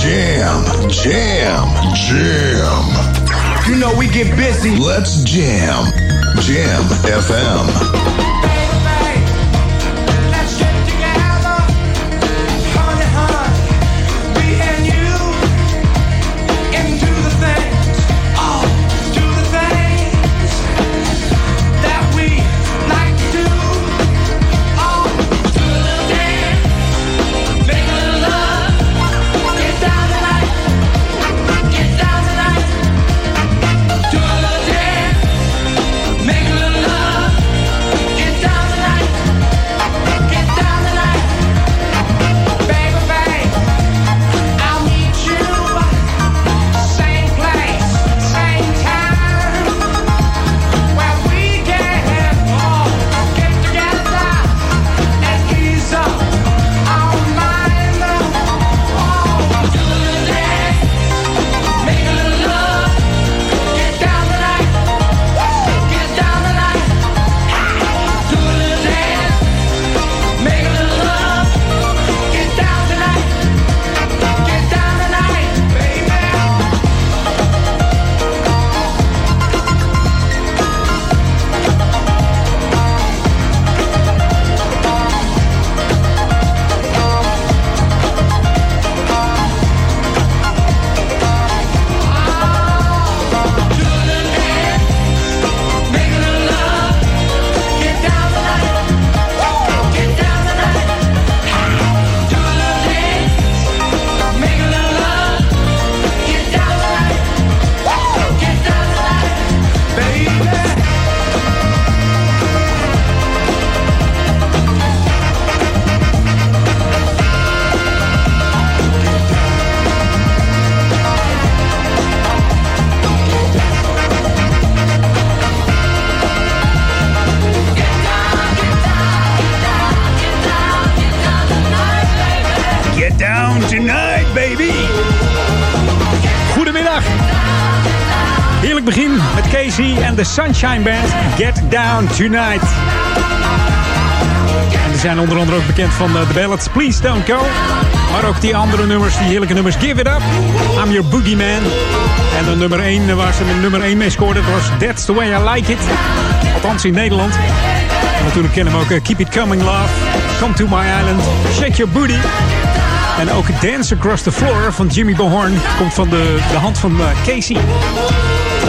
Jam, jam, jam. You know we get busy. Let's jam. Jam FM. De Sunshine Band. Get down tonight. En die zijn onder andere ook bekend van eh, de ballads Please Don't Go. Maar ook die andere nummers, die heerlijke nummers Give It Up, I'm Your Boogeyman. En de nummer 1 waar ze met nummer 1 mee scoorden, dat was That's The Way I Like It. Althans in Nederland. En natuurlijk kennen we ook eh, Keep It Coming Love, Come To My Island, Shake Your Booty. En ook Dance Across the Floor van Jimmy Bohorn komt van de, de hand van eh, Casey.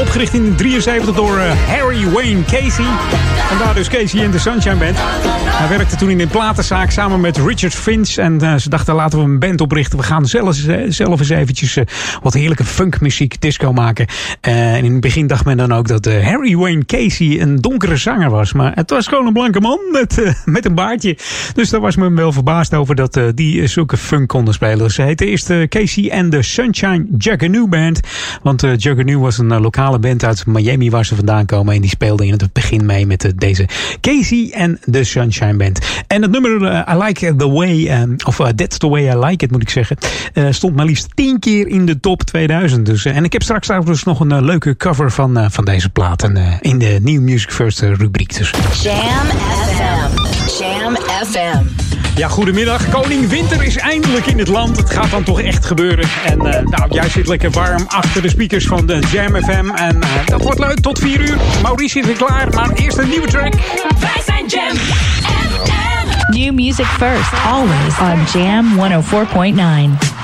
Opgericht in 73 door eh, Harry Wayne Casey. Vandaar dus Casey in de Sunshine Band. Hij werkte toen in een platenzaak samen met Richard Finch. En eh, ze dachten laten we een band oprichten. We gaan zelf, zelf eens eventjes eh, wat heerlijke funkmuziek, disco maken. Eh, en in het begin dacht men dan ook dat eh, Harry Wayne Casey een donkere zanger was. Maar het was gewoon een blanke man met, eh, met een baardje. Dus daar was men wel verbaasd over dat eh, die zulke funk konden spelen. Ze heette eerst eh, Casey en de Sunshine Juggeroo Band. Want uh, Juggeroo was een eh, lokale band uit Miami waar ze vandaan komen. En die speelde in het begin mee met eh, deze Casey en de Sunshine Band. En het nummer eh, I Like The Way, eh, of eh, That's The Way I Like It moet ik zeggen, stond maar liefst 10 keer in de top 2000. Dus, en ik heb straks trouwens nog een leuke cover van, van deze plaat. En, in de New Music First rubriek. Dus. Jam FM. Jam FM. Ja, goedemiddag. Koning Winter is eindelijk in het land. Het gaat dan toch echt gebeuren. En eh, nou, jij zit lekker warm achter de speakers van de Jam FM. En eh, dat wordt leuk tot 4 uur. Maurice is weer klaar, maar eerst een nieuwe track. Wij zijn Jam FM. New music first, always on Jam 104.9.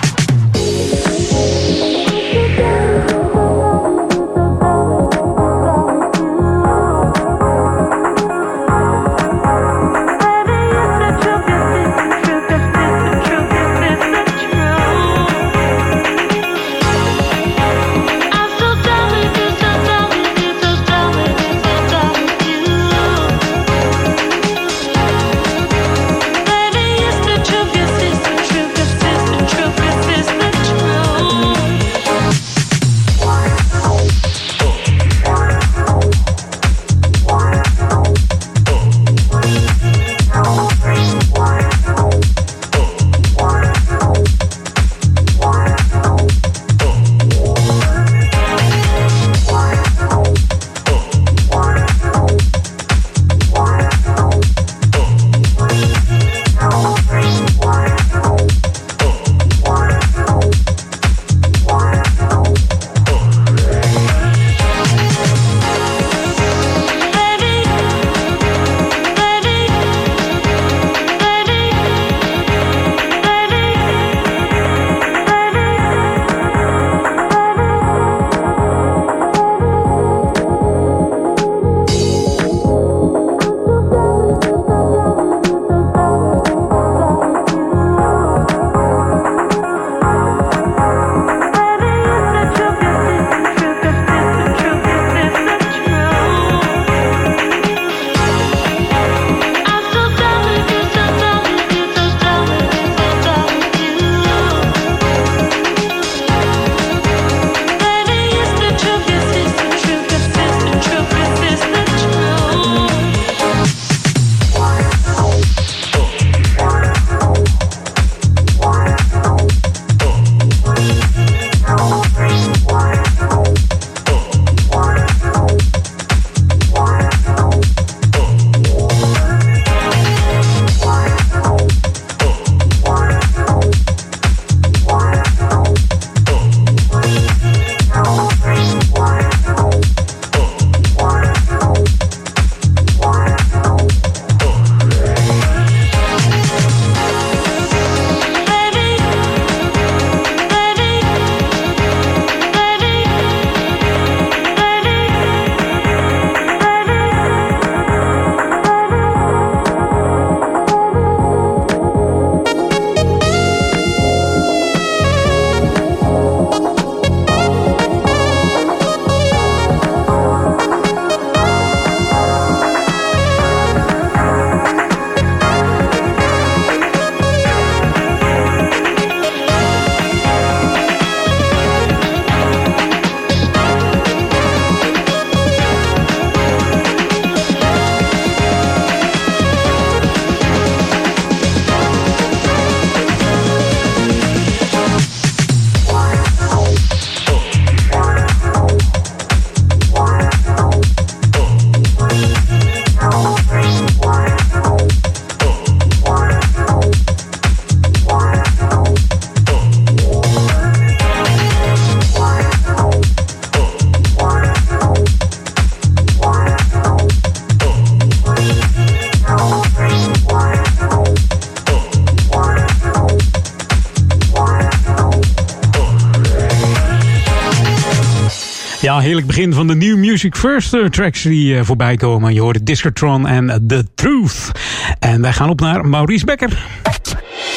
Ja, heerlijk begin van de New Music First uh, tracks die uh, voorbij komen. Je hoort Discotron en The Truth. En wij gaan op naar Maurice Becker.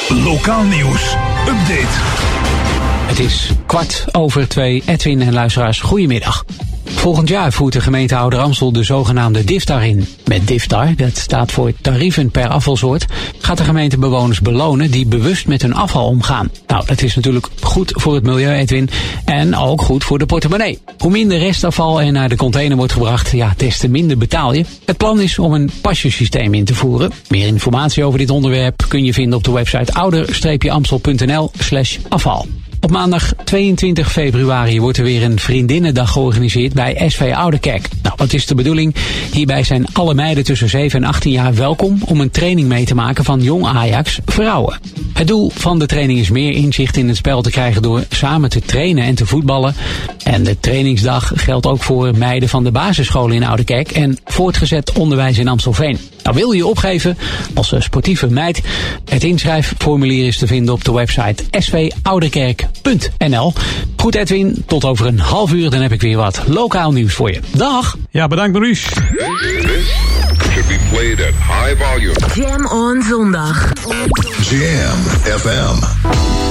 Lokaal nieuws. Update. Het is kwart over twee. Edwin en luisteraars, goedemiddag. Volgend jaar voert de gemeente Ouder Amstel de zogenaamde DIFTAR in. Met DIFTAR, dat staat voor tarieven per afvalsoort, gaat de gemeente bewoners belonen die bewust met hun afval omgaan. Nou, dat is natuurlijk goed voor het milieu, Edwin, en ook goed voor de portemonnee. Hoe minder restafval er naar de container wordt gebracht, ja, des te minder betaal je. Het plan is om een pasjesysteem in te voeren. Meer informatie over dit onderwerp kun je vinden op de website ouder-amstel.nl slash afval. Op maandag 22 februari wordt er weer een vriendinnendag georganiseerd bij SV Ouderkerk. Nou, wat is de bedoeling? Hierbij zijn alle meiden tussen 7 en 18 jaar welkom om een training mee te maken van Jong Ajax vrouwen. Het doel van de training is meer inzicht in het spel te krijgen door samen te trainen en te voetballen. En de trainingsdag geldt ook voor meiden van de basisscholen in Ouderkerk en voortgezet onderwijs in Amstelveen. Nou, wil je je opgeven als sportieve meid? Het inschrijfformulier is te vinden op de website svouderkerk.nl. Goed Edwin, tot over een half uur dan heb ik weer wat lokaal nieuws voor je. Dag! Ja, bedankt Maurice. should be played at high volume. Jam on zondag. Jam FM.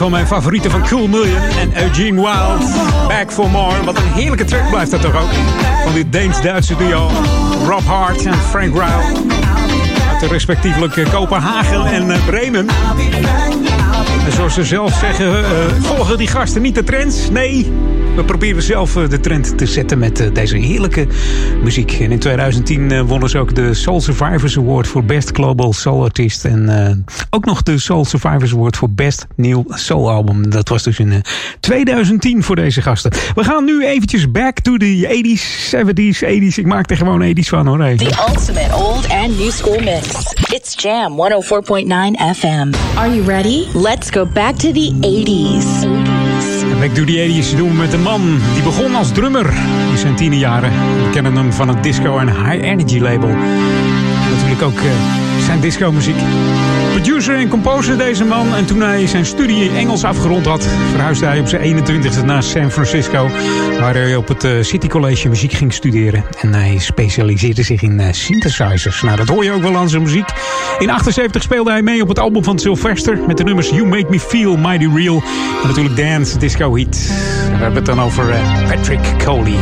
Van mijn favorieten van Cool Million en Eugene Wild. Back for More. Wat een heerlijke track blijft dat toch ook. Van dit Deens-Duitse duo. Rob Hart en Frank Ryle. Uit respectievelijk Kopenhagen en Bremen. En zoals ze zelf zeggen, uh, volgen die gasten niet de trends? Nee, we proberen zelf eh, de trend te zetten met eh, deze heerlijke muziek. En in 2010 wonnen ze ook de Soul Survivors Award voor Best Global Soul Artist. En ook nog de Soul Survivors Award voor Best New Soul Album. Dat was dus in 2010 voor deze gasten. We gaan nu eventjes back to the 80s, 70s, 80s. Ik maak er gewoon 80s van hoor. Hey. The ultimate old and new school mix. It's Jam 104.9 FM. Are you ready? Let's go back to the 80s. 80s. Back to the 80s doen met een man die begon als drummer in zijn tienerjaren. We kennen hem van het disco en high energy label. Natuurlijk ook uh, zijn disco muziek. Producer en composer deze man. En toen hij zijn studie in Engels afgerond had, verhuisde hij op zijn 21ste naar San Francisco. Waar hij op het uh, City College muziek ging studeren. En hij specialiseerde zich in uh, synthesizers. Nou, dat hoor je ook wel aan zijn muziek. In 78 speelde hij mee op het album van Sylvester. Met de nummers You Make Me Feel Mighty Real. En natuurlijk Dance, Disco Heat. We hebben het dan over uh, Patrick Coley.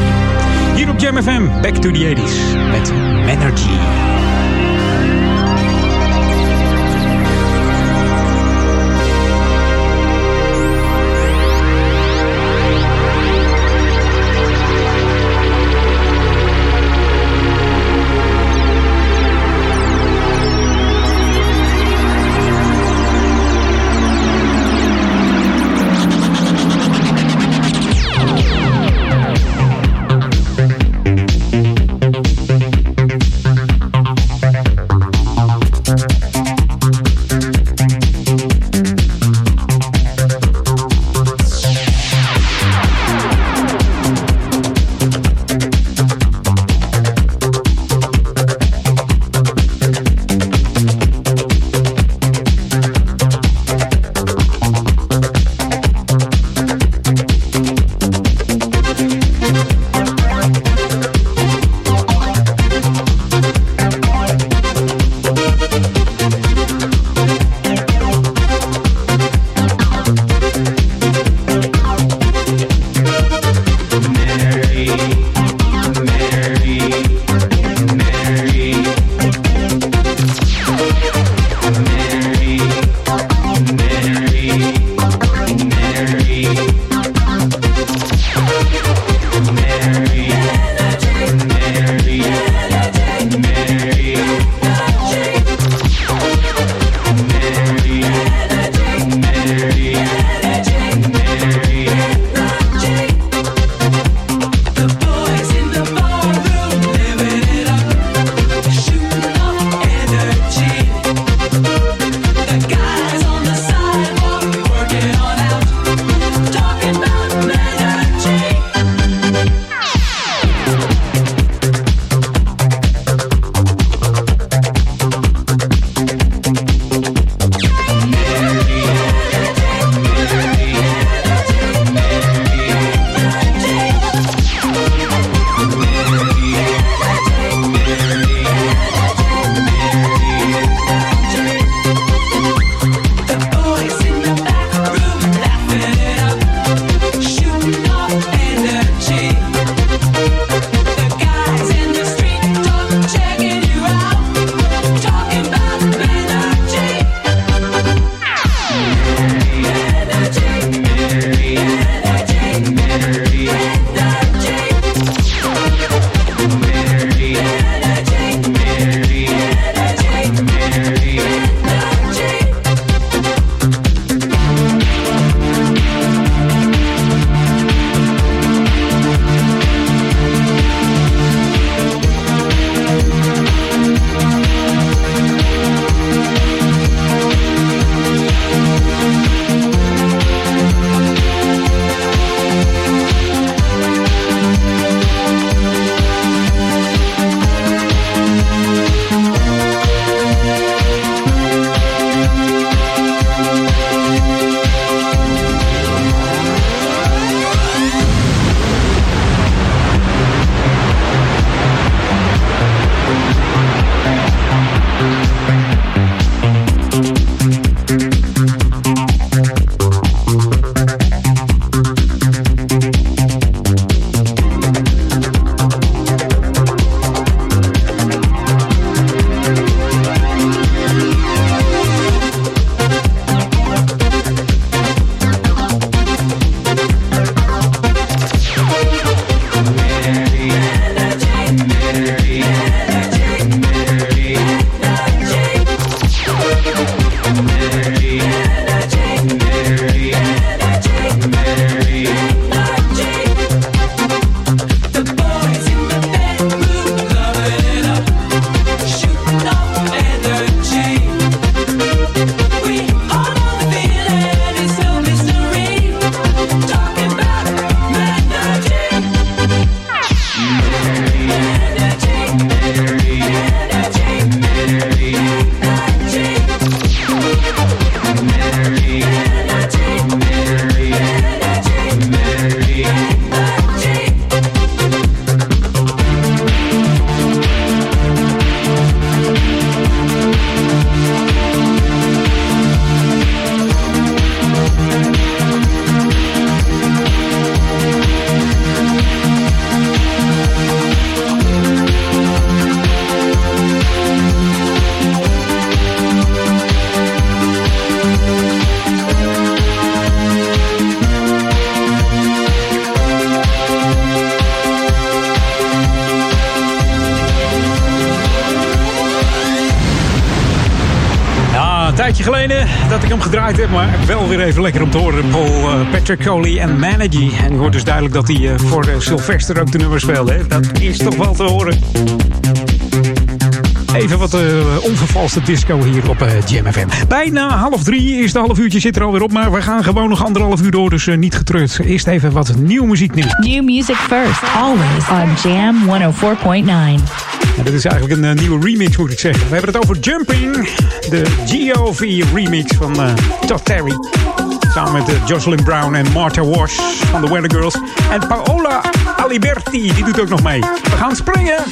Hier op Jam Back to the 80s. Met Menergy. Wel weer even lekker om te horen. Paul uh, Patrick Coley en Managy. En je hoort dus duidelijk dat hij uh, voor uh, Sylvester ook de nummer speelde. Hè? Dat is toch wel te horen. Even wat onvervalste disco hier op uh, Jam FM. Bijna half drie. Eerste half uurtje zit er alweer op. Maar we gaan gewoon nog anderhalf uur door. Dus niet getreurd. Eerst even wat nieuwe muziek nieuws. New music first. Always on Jam 104.9. dit is eigenlijk een nieuwe remix moet ik zeggen. We hebben het over Jumping. De GOV remix van Todd Terry. Samen met Jocelyn Brown en Martha Wash van de Weather Girls. En Paola Aliberti, die doet ook nog mee. We gaan springen.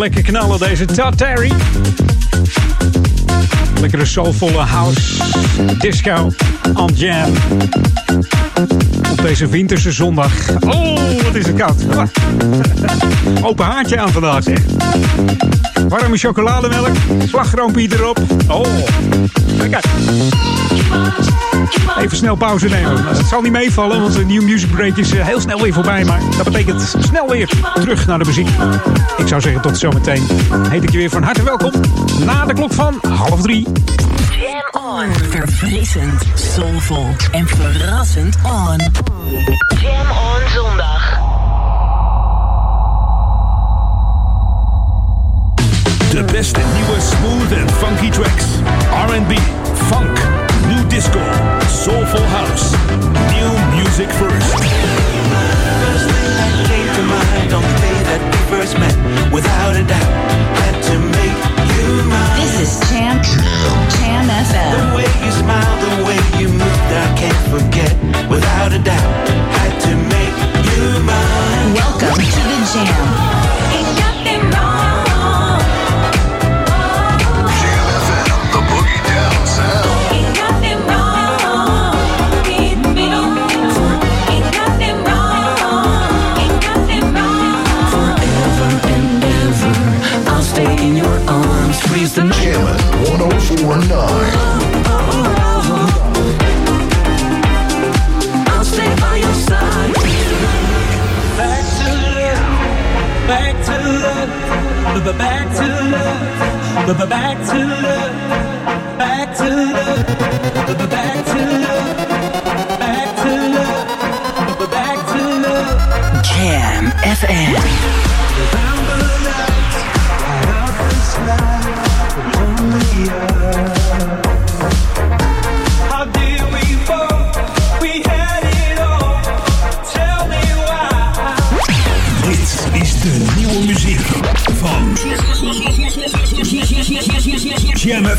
Lekker knallen, deze Todd Terry. Lekkere soulvolle house, disco, on jam. Op deze winterse zondag. Oh, wat is het koud. Open haartje aan vandaag, zeg. Warme chocolademelk, slagroompie erop. Oh, lekker. Even snel pauze nemen. Het zal niet meevallen, want de New Music Break is eh, heel snel weer voorbij. Maar dat betekent snel weer terug naar de muziek. Ik zou zeggen tot zometeen. Heet ik je weer van harte welkom. Na de klok van half drie. on. Verfrissend, soulvol en verrassend on. Jam on zondag. De beste nieuwe smooth en funky tracks. R&B, funk, disco, soulful house. New music first. First thing that came to mind on the day that we first met, without a doubt, had to make you mine. This is Jam Jam FM. The way you smile, the way you moved, I can't forget. Without a doubt, had to make you mine. Welcome to the Jam. Jam arms, freeze the night. Jammin' 1049. I'll stay by your side. Back to love, back to love, back to love, back to love, back to love, back to love, back to love, b- back to love. Jam FM.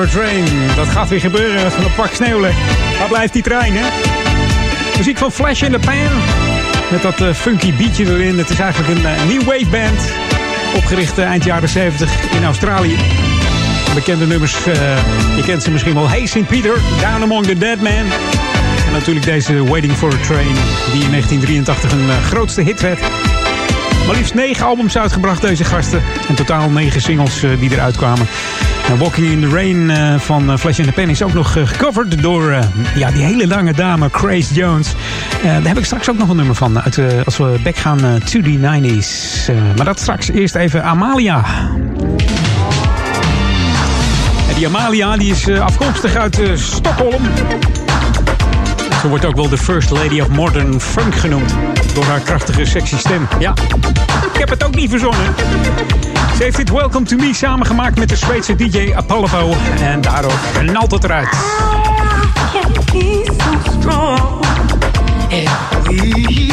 A train. Dat gaat weer gebeuren van een pak sneeuw. Waar blijft die trein, hè? Muziek van Flash in the Pan. Met dat uh, funky beatje erin. Het is eigenlijk een uh, new wave band. Opgericht uh, eind jaren 70 in Australië. Bekende nummers, je kent ze misschien wel. Hey St. Peter, Down Among the Dead Man. En natuurlijk deze Waiting for a Train. Die in 1983 een grootste hit werd. Maar liefst negen albums uitgebracht, deze gasten. En totaal negen singles die eruit kwamen. En Walking in the Rain uh, van uh, Flash in the Pen is ook nog gecoverd door ja, die hele lange dame Grace Jones. daar heb ik straks ook nog een nummer van. Uit, als we back gaan to the 90s. maar dat straks eerst even Amalia. En die Amalia die is afkomstig uit Stockholm. Ze wordt ook wel de First Lady of Modern Funk genoemd. Door haar krachtige, sexy stem. Ja, ik heb het ook niet verzonnen. Ze heeft dit Welcome to Me samengemaakt met de Zweedse DJ Apollo. En daardoor knalt het eruit. I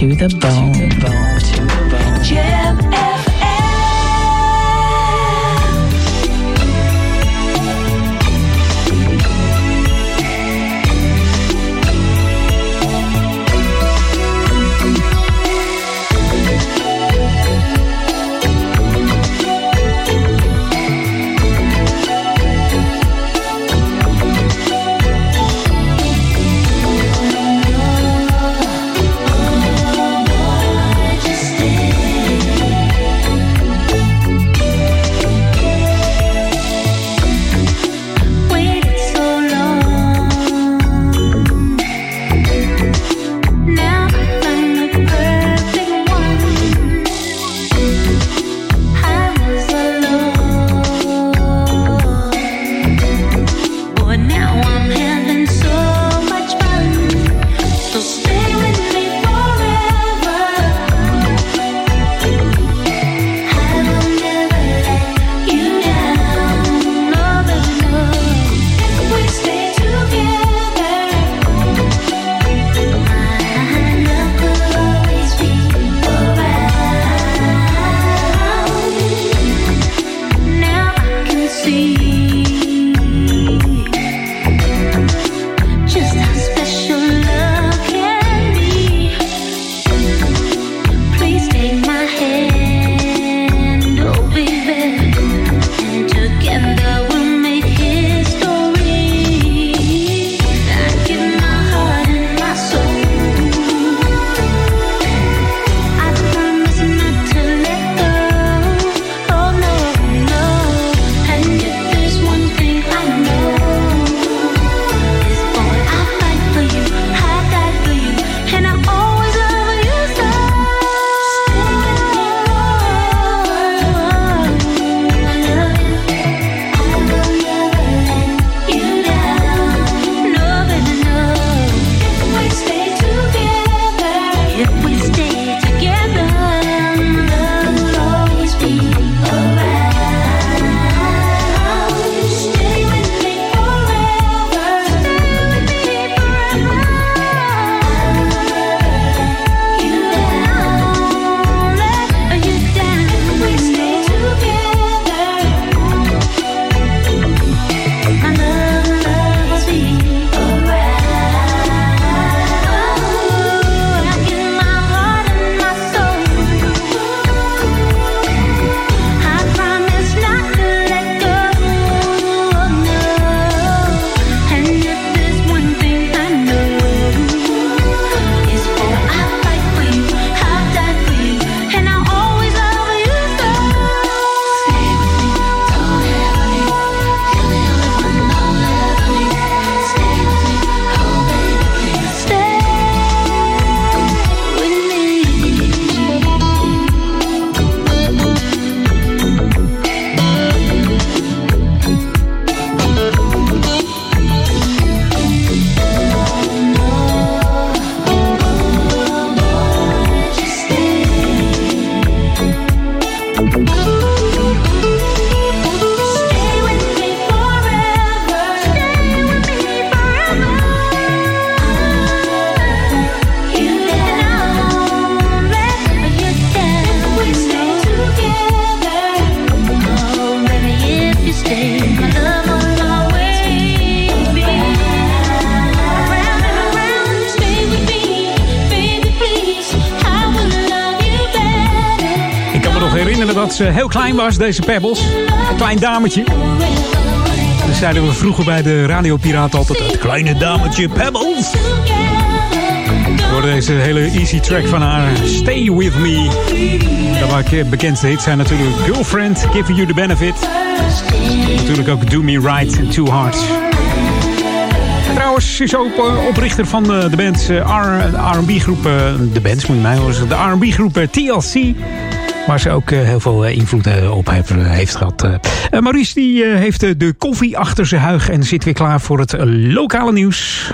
to the bone. Heel klein was, deze Pebbles. Een klein dametje. Dat zeiden we vroeger bij de radiopiraat altijd. Het kleine dametje Pebbles. Door deze hele easy track van haar, Stay With Me. De eh, bekendste hits zijn natuurlijk Girlfriend, Giving You The Benefit. Natuurlijk ook Do Me Right and Two Hearts. trouwens is ook eh, oprichter van de, de band eh, R&B groep, de bands moet je mij horen, de R&B groep TLC. Waar ze ook heel veel invloed op heeft gehad. Maurice die heeft de koffie achter zijn huig en zit weer klaar voor het lokale nieuws.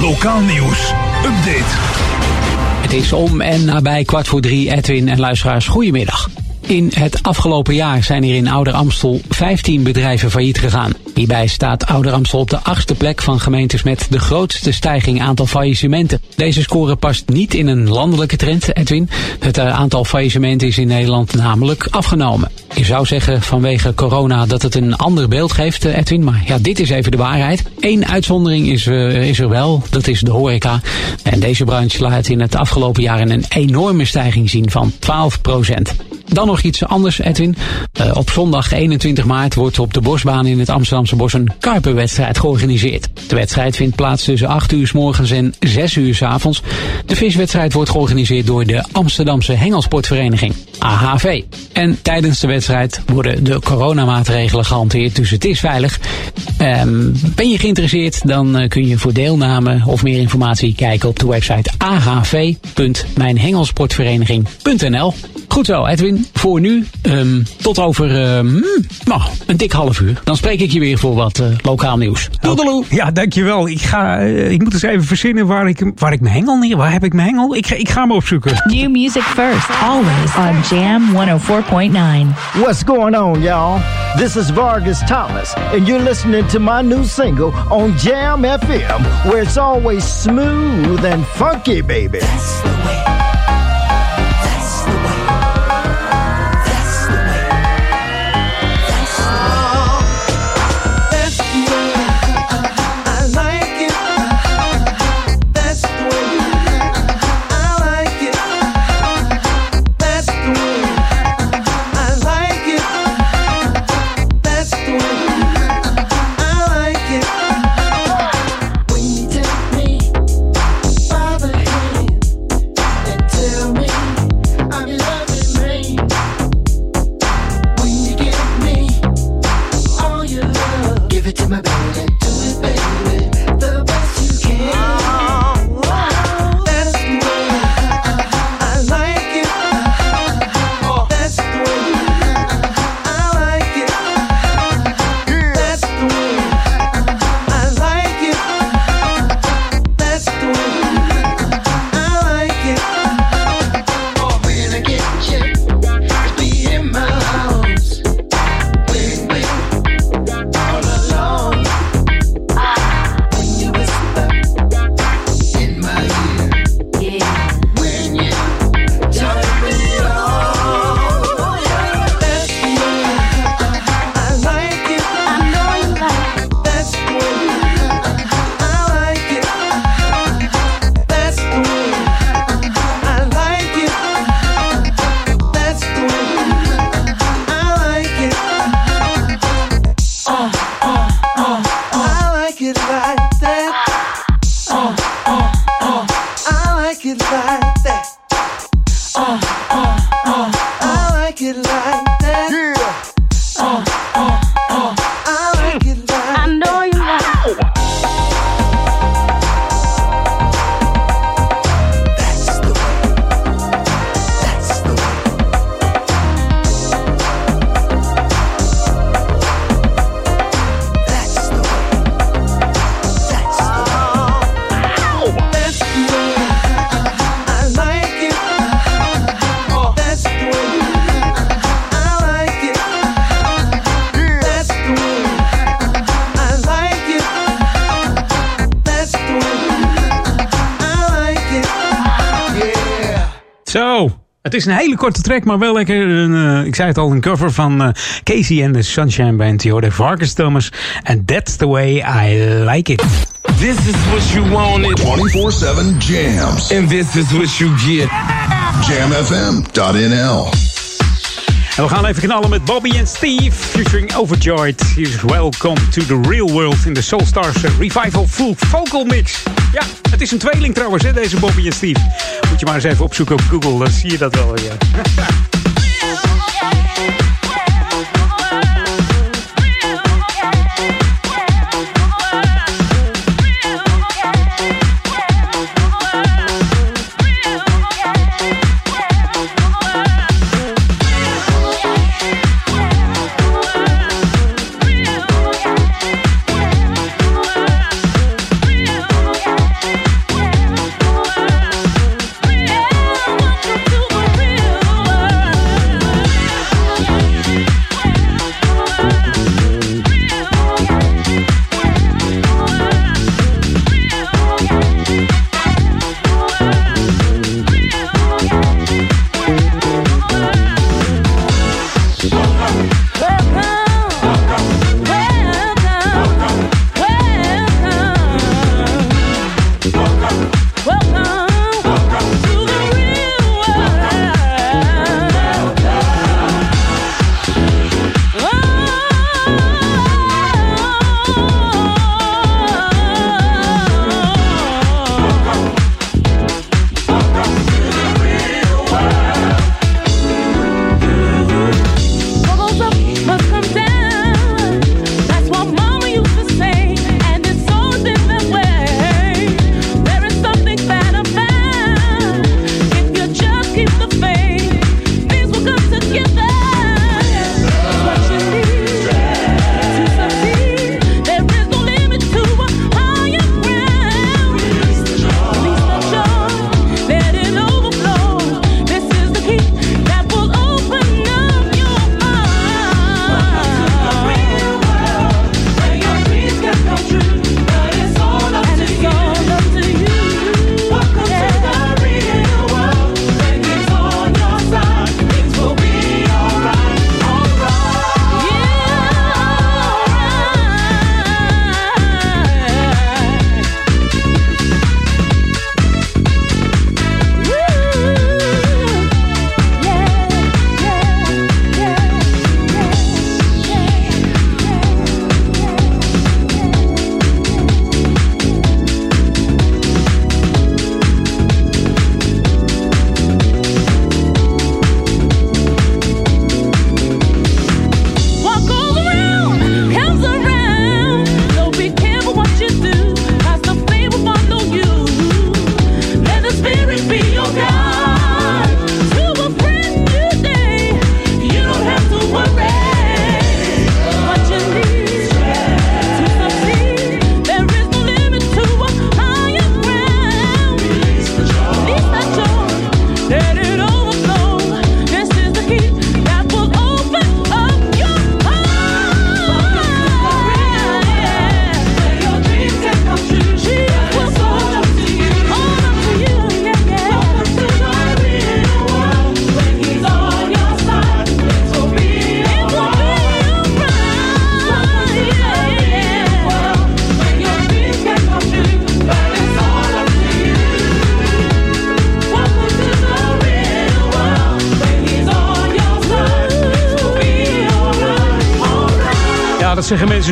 Lokaal nieuws. Update. Het is om en nabij kwart voor drie. Edwin en luisteraars, goedemiddag. In het afgelopen jaar zijn hier in Ouder Amstel 15 bedrijven failliet gegaan. Hierbij staat Ouder Amstel op de achtste plek van gemeentes met de grootste stijging aantal faillissementen. Deze score past niet in een landelijke trend, Edwin. Het eh, aantal faillissementen is in Nederland namelijk afgenomen. Je zou zeggen vanwege corona dat het een ander beeld geeft, eh, Edwin. Maar ja, dit is even de waarheid. Eén uitzondering is, uh, is er wel, dat is de horeca. En deze branche laat in het afgelopen jaar een enorme stijging zien van 12 procent. Dan nog iets anders, Edwin. Uh, op zondag 21 maart wordt op de bosbaan in het Amsterdamse bos een Kuiperwedstrijd georganiseerd. De wedstrijd vindt plaats tussen 8 uur s morgens en 6 uur s avonds. De viswedstrijd wordt georganiseerd door de Amsterdamse Hengelsportvereniging, AHV. En tijdens de wedstrijd worden de coronamaatregelen gehanteerd, dus het is veilig. Um, ben je geïnteresseerd, dan uh, kun je voor deelname of meer informatie kijken op de website ahv.mijnhengelsportvereniging.nl. Goed zo, Edwin. Voor nu, um, tot over um, nou, een dik half uur. Dan spreek ik je weer voor wat uh, lokaal nieuws. Doedeloe. Ja, dankjewel. Ik, ga, uh, ik moet eens even verzinnen waar ik, waar ik mijn hengel neer... Waar heb ik mijn hengel? Ik, ik ga hem opzoeken. New music first, always on Jam 104.9. What's going on, y'all? This is Vargas Thomas, and you're listening to my new single on Jam FM, where it's always smooth and funky, baby. That's the way. Is een hele korte track, maar wel lekker. Een, uh, ik zei het al, een cover van uh, Casey and the Sunshine Band. Je hoorde Vargas Thomas. And that's the way I like it. This is what you wanted. 24-7 jams. And this is what you get. Jamfm.nl En we gaan even knallen met Bobby en Steve, featuring Overjoyed. Here's Welcome to the Real World in de Soulstars Revival Full Vocal Mix. Ja, het is een tweeling trouwens, hè, deze Bobby en Steve. Je maar eens even opzoeken op Google, dan zie je dat wel. Ja.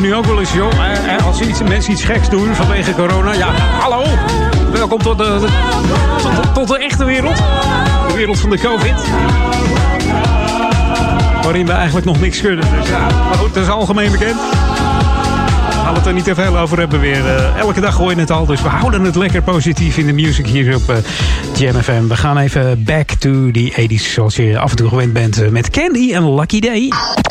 nu ook wel eens, joh. Als iets, mensen iets geks doen vanwege corona. Ja, hallo. Welkom tot de, tot, de echte wereld. De wereld van de COVID. Waarin we eigenlijk nog niks kunnen. Dus ja, maar goed, dat is algemeen bekend. Gaan het er niet te veel over hebben weer. Uh, elke dag gooi je het al. Dus we houden het lekker positief in de music hier op uh, Jam FM. We gaan even back to the 80s. Zoals je af en toe gewend bent met Candy en Lucky Day.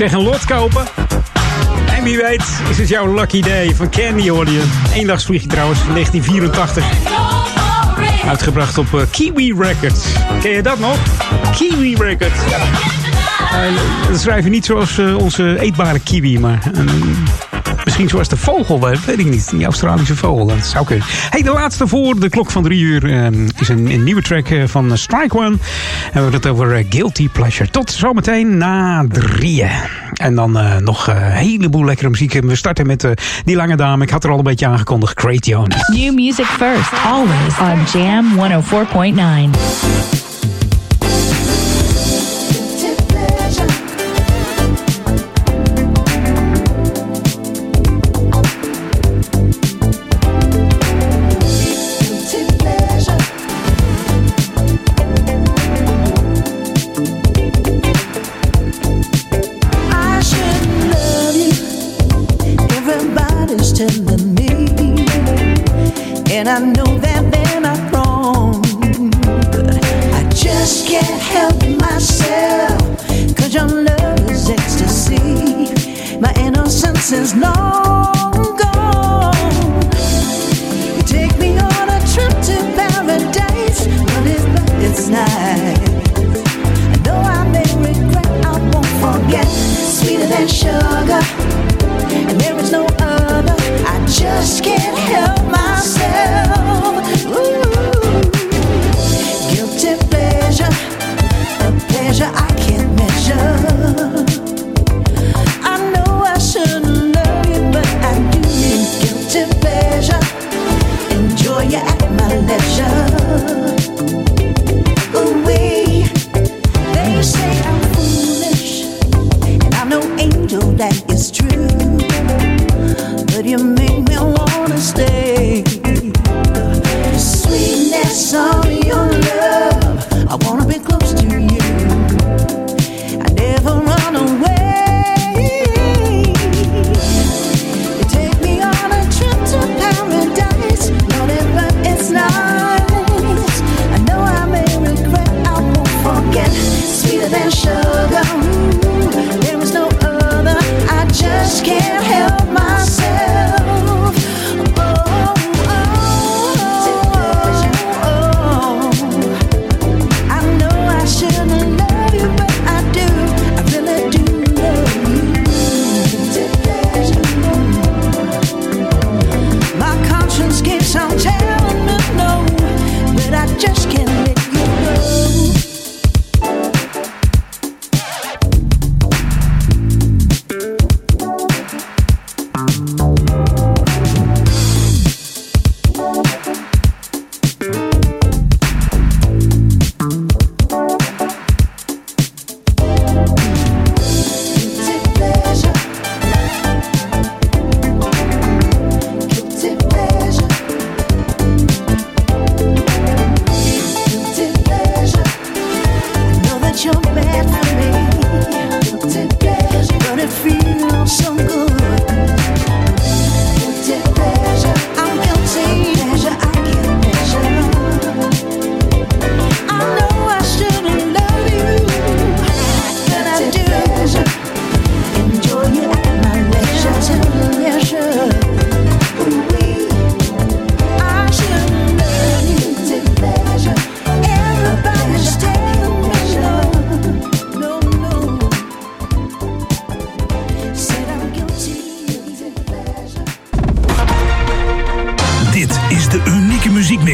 Zeg een lot kopen. En wie weet is het jouw lucky day van Candy hoorde je. Eendagsvliegje trouwens, 1984. Uitgebracht op uh, Kiwi Records. Ken je dat nog? Kiwi Records. Ja. Uh, dat schrijf je niet zoals uh, onze eetbare kiwi, maar zoals de vogel, weet ik niet. Die Australische vogel, dat zou kunnen. Hey, de laatste voor de klok van drie uur is een, een, nieuwe track van Strike One. En we hebben het over Guilty Pleasure. Tot zometeen na drieën. En dan nog een heleboel lekkere muziek. We starten met die lange dame. Ik had er al een beetje aangekondigd. Jonas. New music first. Always on Jam 104.9.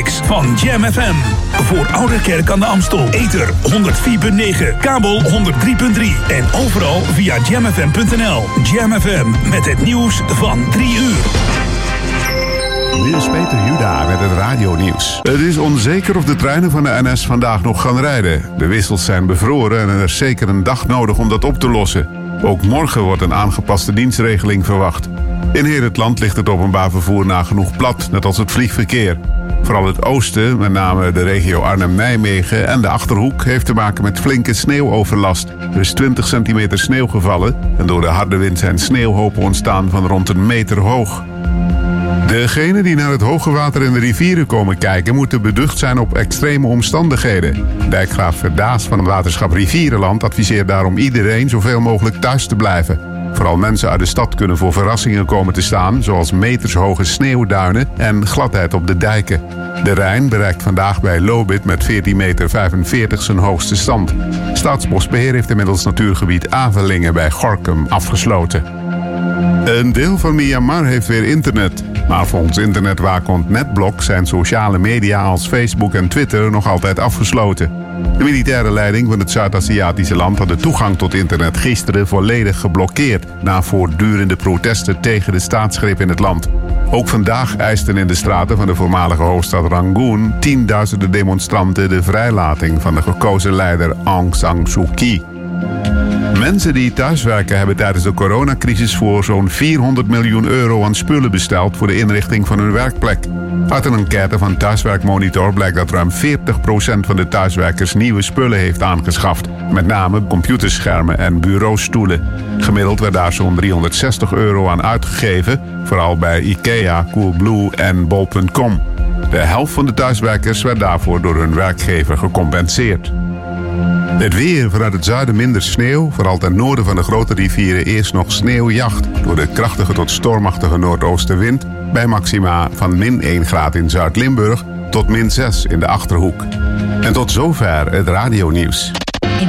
van Jam FM. Voor Oude Kerk aan de Amstel. Ether 104.9, kabel 103.3 en overal via jamfm.nl. Jam FM met het nieuws van 3 uur. Is Peter Juda met het radionieuws. Het is onzeker of de treinen van de NS vandaag nog gaan rijden. De wissels zijn bevroren en er is zeker een dag nodig om dat op te lossen. Ook morgen wordt een aangepaste dienstregeling verwacht. In heel het land ligt het openbaar vervoer nagenoeg plat, net als het vliegverkeer. Vooral het oosten, met name de regio Arnhem-Nijmegen en de Achterhoek... heeft te maken met flinke sneeuwoverlast. Er is 20 centimeter sneeuw gevallen... en door de harde wind zijn sneeuwhopen ontstaan van rond een meter hoog. Degenen die naar het hoge water in de rivieren komen kijken... moeten beducht zijn op extreme omstandigheden. Dijkgraaf Verdaas van het waterschap Rivierenland... adviseert daarom iedereen zoveel mogelijk thuis te blijven. Vooral mensen uit de stad kunnen voor verrassingen komen te staan... zoals metershoge sneeuwduinen en gladheid op de dijken. De Rijn bereikt vandaag bij Lobit met 14,45 meter zijn hoogste stand. Staatsbosbeheer heeft inmiddels natuurgebied Avelingen bij Gorkum afgesloten. Een deel van Myanmar heeft weer internet. Maar volgens internetwaakhond Netblok zijn sociale media als Facebook en Twitter nog altijd afgesloten. De militaire leiding van het Zuid-Aziatische land had de toegang tot internet gisteren volledig geblokkeerd na voortdurende protesten tegen de staatsgreep in het land. Ook vandaag eisten in de straten van de voormalige hoofdstad Rangoon tienduizenden demonstranten de vrijlating van de gekozen leider Aung San Suu Kyi. Mensen die thuiswerken hebben tijdens de coronacrisis voor zo'n 400 miljoen euro aan spullen besteld voor de inrichting van hun werkplek. Uit een enquête van Thuiswerkmonitor blijkt dat ruim 40% van de thuiswerkers nieuwe spullen heeft aangeschaft. Met name computerschermen en bureaustoelen. Gemiddeld werd daar zo'n 360 euro aan uitgegeven, vooral bij IKEA, Coolblue en Bol.com. De helft van de thuiswerkers werd daarvoor door hun werkgever gecompenseerd. Het weer vanuit het zuiden minder sneeuw. Vooral ten noorden van de grote rivieren eerst nog sneeuwjacht. Door de krachtige tot stormachtige noordoostenwind. Bij maxima van min 1 graad in Zuid-Limburg tot min 6 in de Achterhoek. En tot zover het radionieuws. In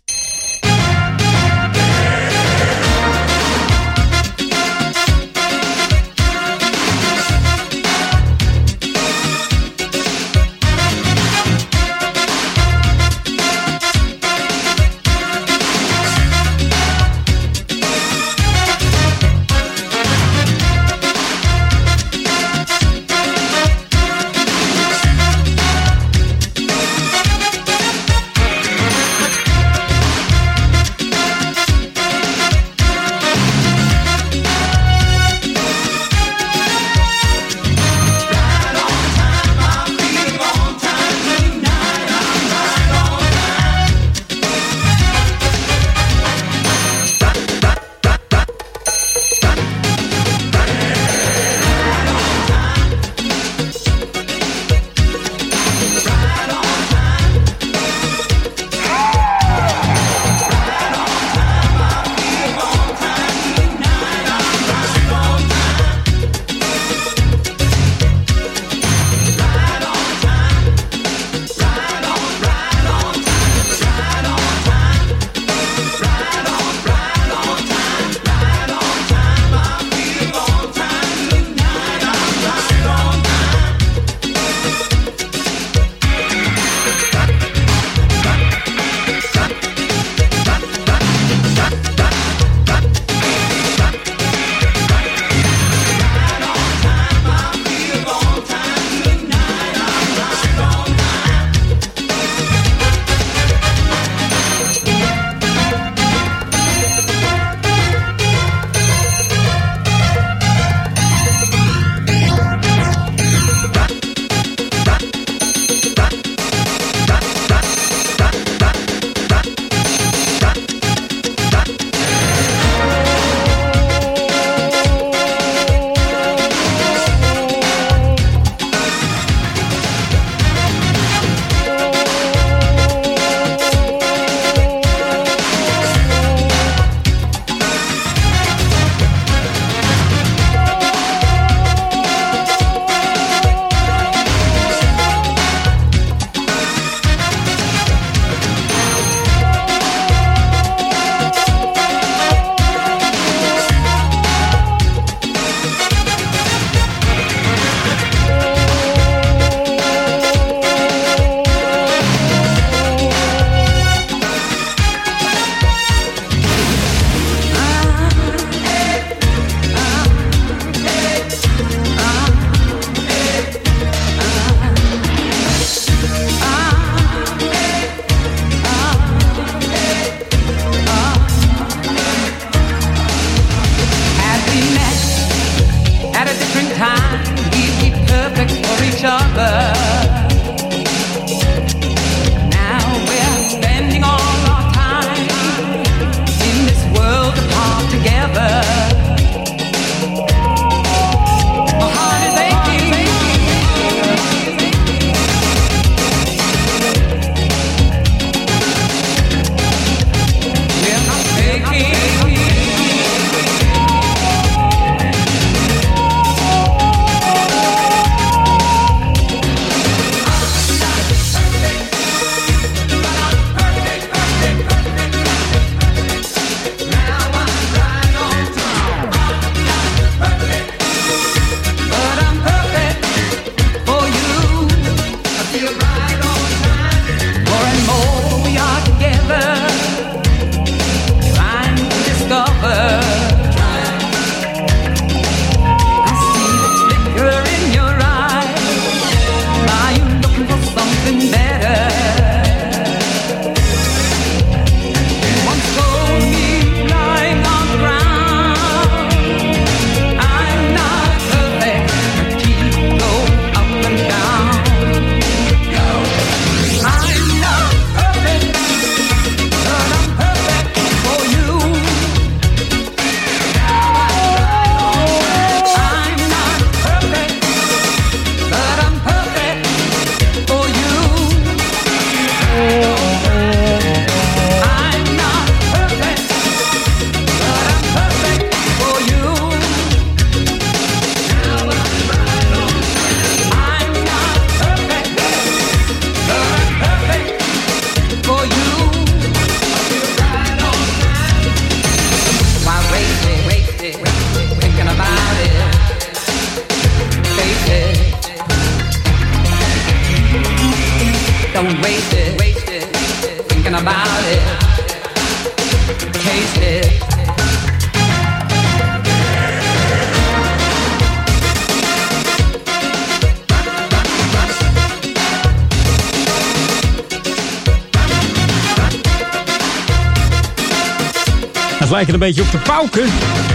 Lijken een beetje op de pauken.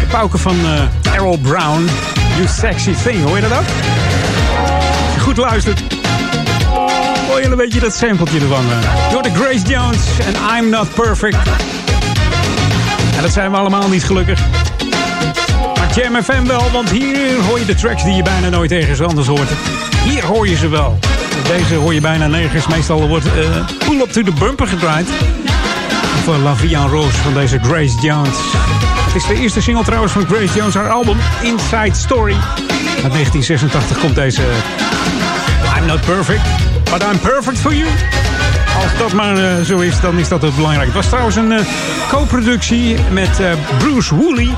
De pauken van uh, Errol Brown. You Sexy Thing, hoor je dat ook? Als je goed luistert, hoor je een beetje dat sampletje ervan. Uh. Door de Grace Jones en I'm Not Perfect. En dat zijn we allemaal niet gelukkig. Maar Jam FM wel, want hier hoor je de tracks die je bijna nooit ergens anders hoort. Hier hoor je ze wel. Deze hoor je bijna nergens. Meestal wordt uh, Pull Up to the Bumper gedraaid. Of La Vie en Rose van deze Grace Jones. Het is de eerste single trouwens van Grace Jones, haar album Inside Story. Uit 1986 komt deze I'm Not Perfect, but I'm Perfect for You. Als dat maar uh, zo is, dan is dat het belangrijk. Het was trouwens een uh, co-productie met Bruce Woolley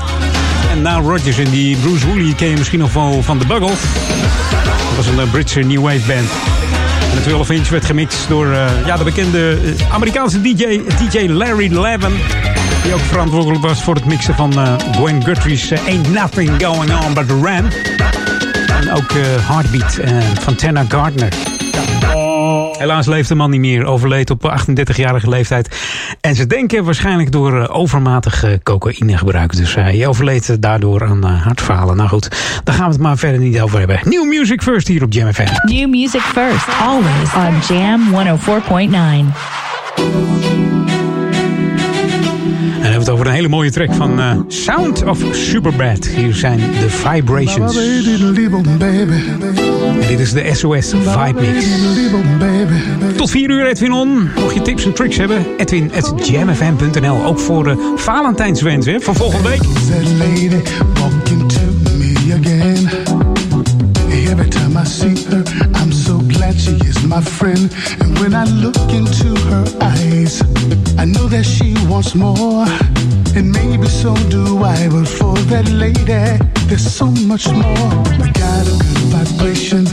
en Nile Rodgers. En die Bruce Woolley ken je misschien nog wel van The Buggles. Dat was een Britse new wave band. En de 12 inch werd gemixt door uh, ja, de bekende uh, Amerikaanse DJ, DJ Larry Levin. Die ook verantwoordelijk was voor het mixen van uh, Gwen Guthrie's Ain't Nothing Going On But Ram. En ook Heartbeat van Tanner Gardner. Helaas leeft de man niet meer. Overleed op 38-jarige leeftijd. En ze denken waarschijnlijk door uh, overmatig uh, cocaïnegebruik. Dus uh, hij overleed daardoor aan hartfalen. Nou goed, daar gaan we het maar verder niet over hebben. New Music First hier op Jam FM. New Music First, always on Jam 104.9. hele mooie track van uh, Sound of Superbad. Hier zijn de Vibrations. En dit is de SOS Vibe Mix. Tot 4 uur Edwin On. Mocht je tips en tricks hebben, Edwin at jamfm.nl. Ook voor de Valentijnswens hè, van volgende week. When I look into her eyes, I know that she wants more. And maybe so do I, but for that lady, there's so much more. I got a good vibration,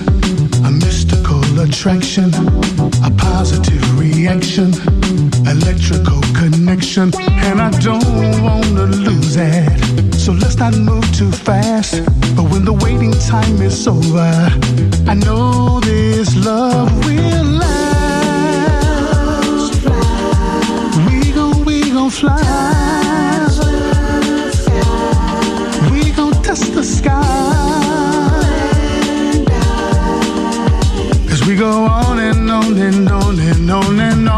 a mystical attraction, a positive reaction, electrical connection, and I don't wanna lose it. So let's not move too fast. But when the waiting time is over, I know this love will fly. We touch the sky. We go on and on and on and on and on.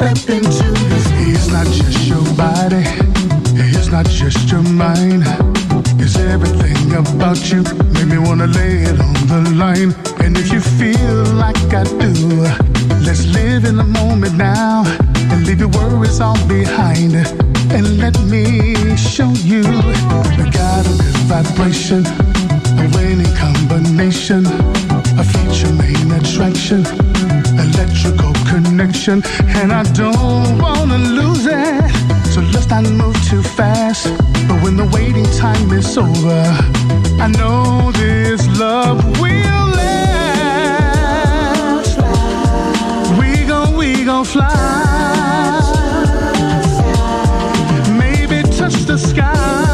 Step into. It's not just your body. It's not just your mind. It's everything about you. Make me wanna lay it on the line. And if you feel like I do, let's live in the moment now and leave your worries all behind. And let me show you we got a good vibration, a winning combination, a feature main attraction, connection, and I don't wanna lose it. So let's not move too fast. But when the waiting time is over, I know this love will last. We gon' we gon' fly. Maybe touch the sky.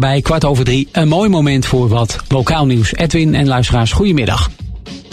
Nabij kwart over drie een mooi moment voor wat lokaal nieuws. Edwin en luisteraars, goedemiddag.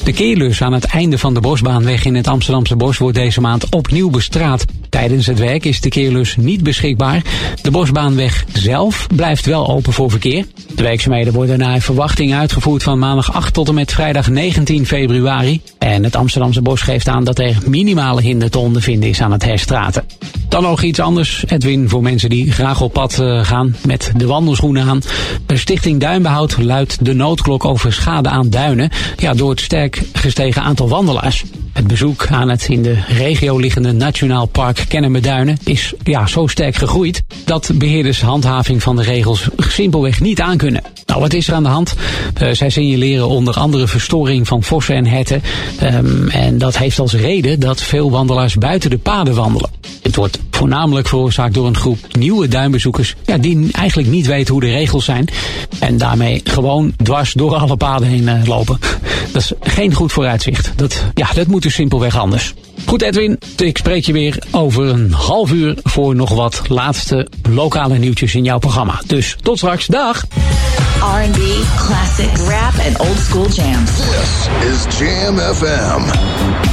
De keerlus aan het einde van de Bosbaanweg in het Amsterdamse Bos wordt deze maand opnieuw bestraat. Tijdens het werk is de keerlus niet beschikbaar. De Bosbaanweg zelf blijft wel open voor verkeer. De werkzaamheden worden naar verwachting uitgevoerd van maandag 8 tot en met vrijdag 19 februari. En het Amsterdamse Bos geeft aan dat er minimale hinder te ondervinden is aan het herstraten. Dan nog iets anders, Edwin, voor mensen die graag op pad eh, gaan met de wandelschoenen aan. De Stichting Duinbehoud luidt de noodklok over schade aan duinen. Ja, door het sterk gestegen aantal wandelaars. Het bezoek aan het in de regio liggende Nationaal Park Kennemerduinen is ja, zo sterk gegroeid dat beheerders handhaving van de regels simpelweg niet aankunnen. Nou, wat is er aan de hand? Eh, zij signaleren onder andere verstoring van vossen en herten. Ehm, en dat heeft als reden dat veel wandelaars buiten de paden wandelen. Het wordt voornamelijk veroorzaakt door een groep nieuwe duinbezoekers ja, die eigenlijk niet weten hoe de regels zijn. En daarmee gewoon dwars door alle paden heen eh, lopen. Dat is geen goed vooruitzicht. Dat, ja, dat moet dus simpelweg anders. Goed Edwin, ik spreek je weer over een half uur voor nog wat laatste lokale nieuwtjes in jouw programma. Dus tot straks, dag! R&B, classic, rap and old school jams. This is Jam FM.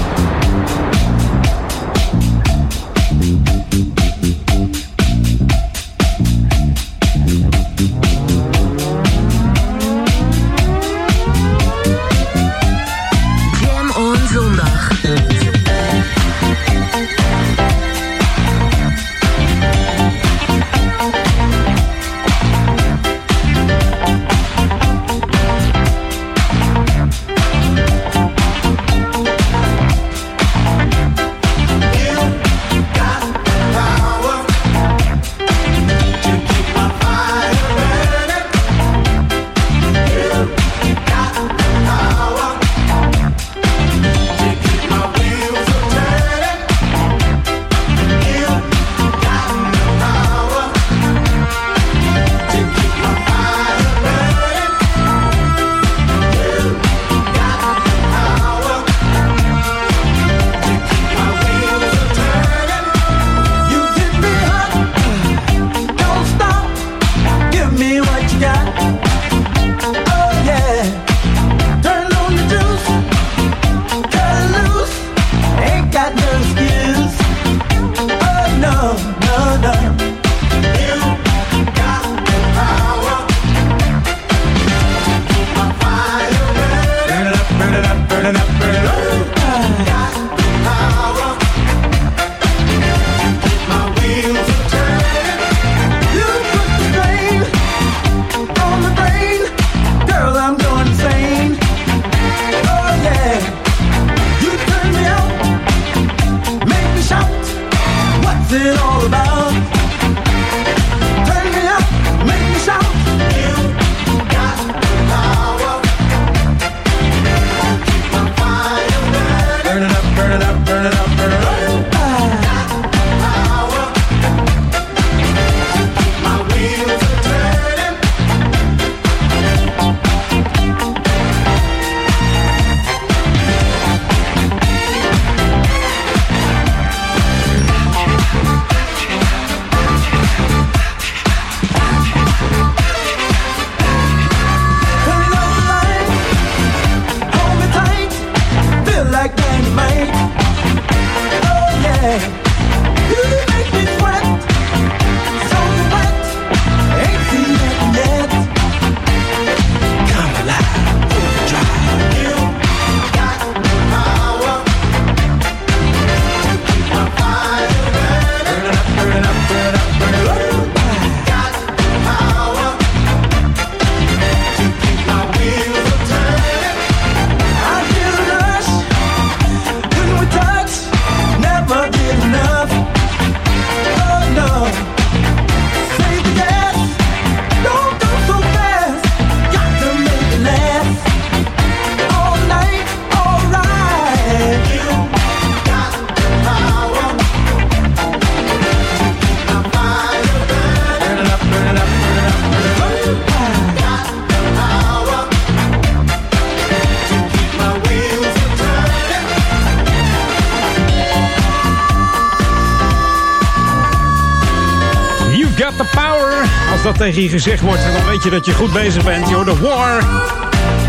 Gezegd wordt, dan weet je dat je goed bezig bent. Hoort de War.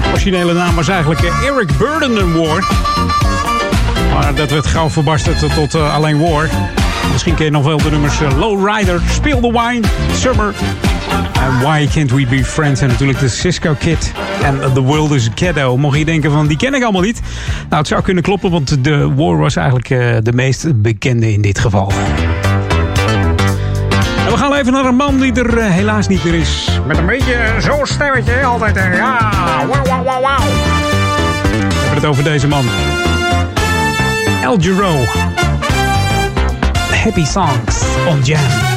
originele naam was eigenlijk eh, Eric Burden War. Maar dat werd gauw verbasterd tot uh, alleen War. Misschien ken je nog wel de nummers uh, Lowrider, Spill the Wine, Summer. En Why Can't We Be Friends? En natuurlijk de Cisco Kid en The World is Ghetto. Mocht je denken van, die ken ik allemaal niet. Nou, het zou kunnen kloppen, want de War was eigenlijk de meest bekende in dit geval even naar een man die er uh, helaas niet meer is. Met een beetje zo'n stemmetje altijd. Uh, ja, wauw, wauw, wauw, wauw. We hebben het over deze man. El Giro. Happy Songs on Jam.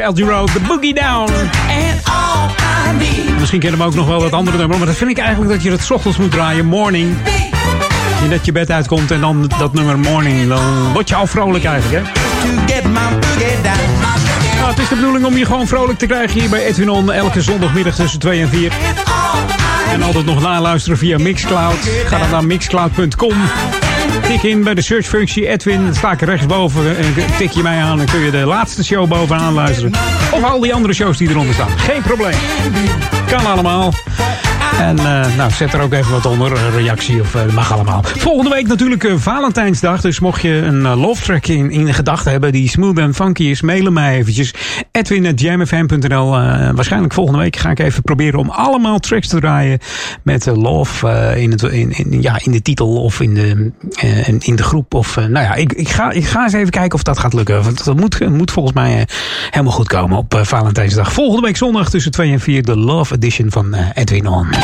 LG Road, The Boogie Down. Misschien kennen we ook nog wel dat andere nummer, maar dat vind ik eigenlijk dat je het ochtends moet draaien, Morning. Je net je bed uitkomt en dan dat nummer Morning, dan word je al vrolijk eigenlijk, hè? Nou, het is de bedoeling om je gewoon vrolijk te krijgen hier bij Edwin On. Elke zondagmiddag tussen 2 en 4. En altijd nog naluisteren via Mixcloud. Ga dan naar mixcloud.com. Tik in bij de searchfunctie Edwin. Sta ik rechtsboven. En tik je mij aan. Dan kun je de laatste show bovenaan luisteren. Of al die andere shows die eronder staan. Geen probleem. Kan allemaal. En uh, nou, zet er ook even wat onder, een reactie of uh, mag allemaal. Volgende week natuurlijk uh, Valentijnsdag. Dus mocht je een love track in, in gedachten hebben die smooth en funky is, mailen mij eventjes. Edwin.jamfm.nl Waarschijnlijk volgende week ga ik even proberen om allemaal tracks te draaien met love in, het, in, in, ja, in de titel of in de, in de groep. Of, nou ja, ik, ik, ga, ik ga eens even kijken of dat gaat lukken. Want dat moet, moet volgens mij helemaal goed komen op Valentijnsdag. Volgende week zondag tussen 2 en 4 de Love Edition van Edwin On.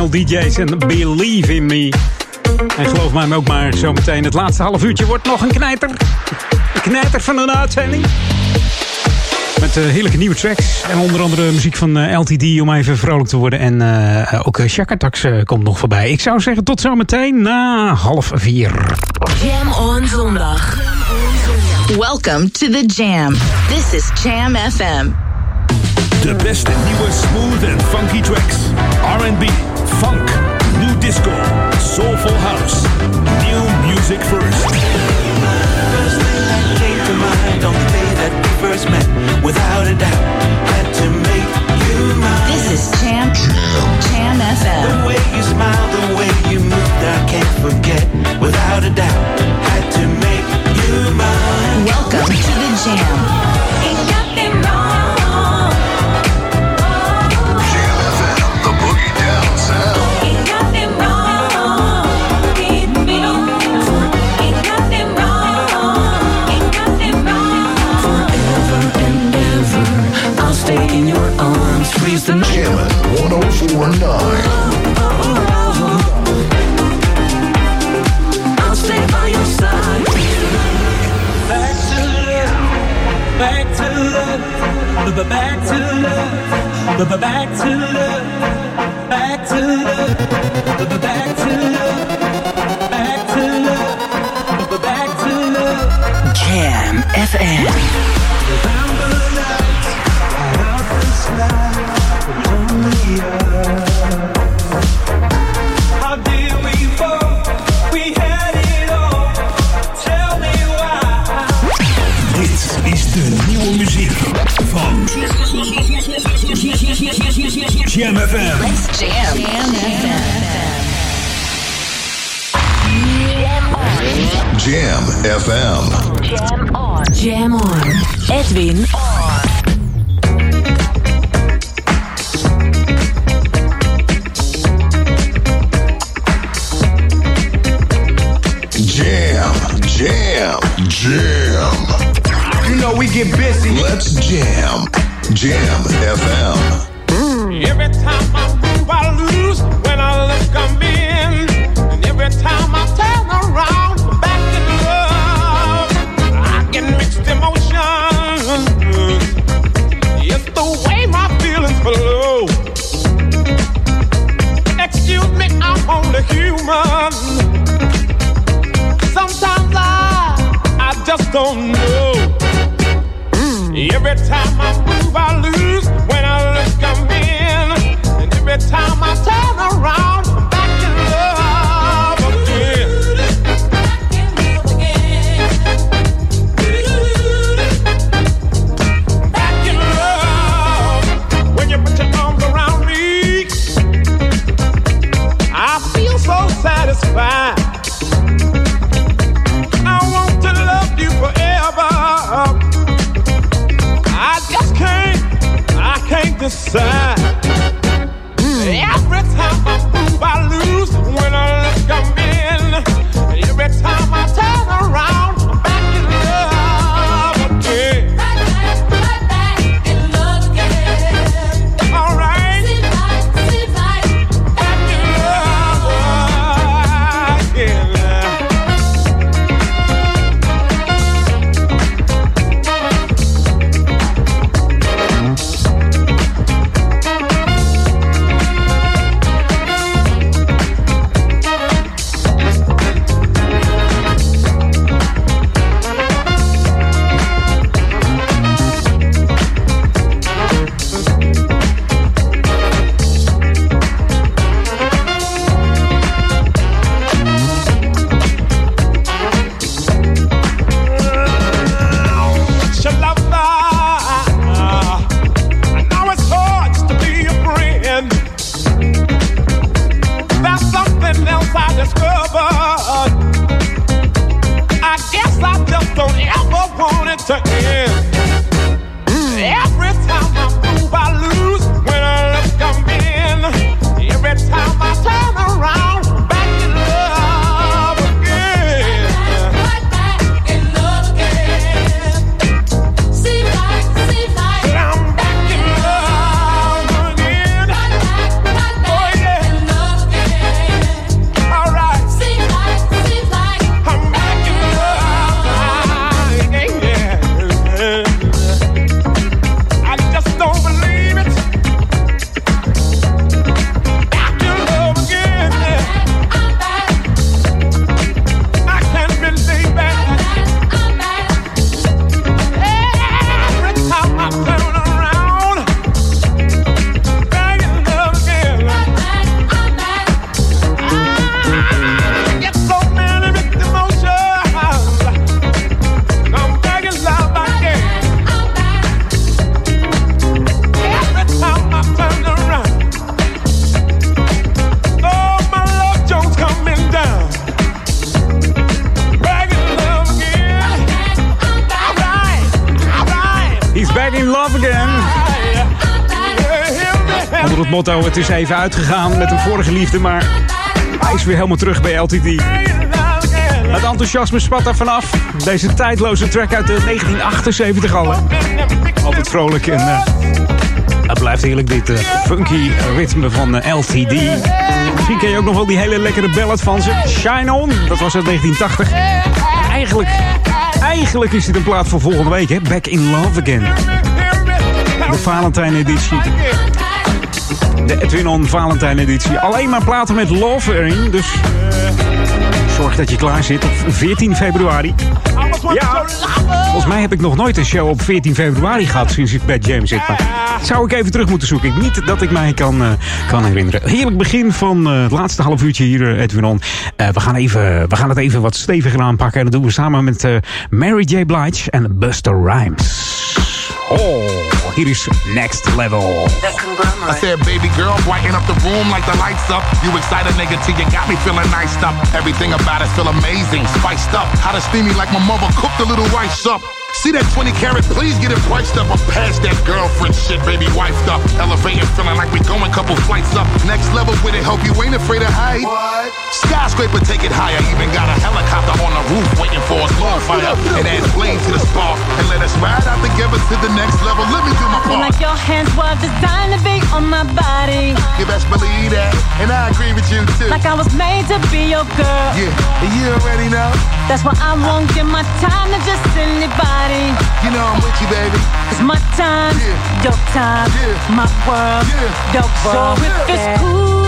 final DJ's and Believe in Me. En geloof mij ook maar, zometeen het laatste half uurtje wordt nog een knijter. Een knijter van een uitzending. Met uh, heerlijke nieuwe tracks. En onder andere muziek van uh, eh, LTD om even vrolijk te worden. En uh, ook Shakatax komt nog voorbij. Ik zou zeggen tot zometeen na half vier. Jam on zondag. Welcome to the Jam. This is Jam FM. De beste nieuwe smooth en funky tracks. R&B, funk, new disco, soulful house. New music first. First thing that came to mind on the a doubt. Had to make you mine. This is Jam Jam FM. The way you smile, the way you moved, I can't forget. Without a doubt, had to make you mine. Welcome to the Jam. Freeze the night. Jammin' 1049. I'll stay by your side. Back to love, back to love, back to love, back to love, back to love, back to love, back to love, back to love. Jam FM. Jam FM. Let's jam. Jam FM. Jam FM. Jam on. Jam on. Edwin on. Jam, jam, jam. You know we get busy. Let's jam. Jam FM. Every time I move, I lose. When I look, I'm in. And every time I turn around, back in love. I get mixed emotions. It's the way my feelings flow. Excuse me, I'm only human. Sometimes I, I just don't know. Every time I time I turn around, I'm back in love again. Back in love. When you put your arms around me, I feel so satisfied. I want to love you forever. I just can't, I can't decide. Het is even uitgegaan met een vorige liefde, maar hij is weer helemaal terug bij LTD. Het enthousiasme spat er vanaf. Deze tijdloze track uit de 1978 al. Altijd vrolijk en uh, het blijft heerlijk dit uh, funky ritme van uh, LTD. Misschien ken je ook nog wel die hele lekkere ballad van ze. Shine On, dat was uit 1980. Eigenlijk, eigenlijk is dit een plaat voor volgende week. Hè? Back in Love Again. De Valentijn editie. De Edwin On Valentijn editie. Alleen maar platen met love erin. Dus zorg dat je klaar zit op 14 februari. Ja, volgens mij heb ik nog nooit een show op 14 februari gehad sinds ik bij James zit. Maar zou ik even terug moeten zoeken. Niet dat ik mij kan, uh, kan herinneren. Heerlijk begin van uh, het laatste half uurtje hier, Edwin On. we, gaan even, we gaan het even wat steviger aanpakken. En dat doen we samen met Mary J. Blige en Buster Rhymes. Oh, hier is Next Level. I said, baby girl, brighten up the room like the lights up. You excited, nigga, till you got me feeling nice up. Everything about it feel amazing, spiced up. How to steamy like my mother cooked a little rice up. See that 20 carat, please get it priced up. I'm past that girlfriend shit, baby, wifed up. Elevating, feeling like we going couple flights up. Next level with it, hope you ain't afraid of height. What? Skyscraper, take it higher. Even got a helicopter on the roof waiting for us. Bonfire and add flame to the spark. And let us ride out together to the next level. Let me do my part. Like your hands were designed to be on my body. You best believe that. And I agree with you too. Like I was made to be your girl. Yeah, and you already know. That's why I won't give my time to just anybody. You know I'm with you, baby. It's my time, yeah. your time, yeah. my world, yeah. your world. So if it's cool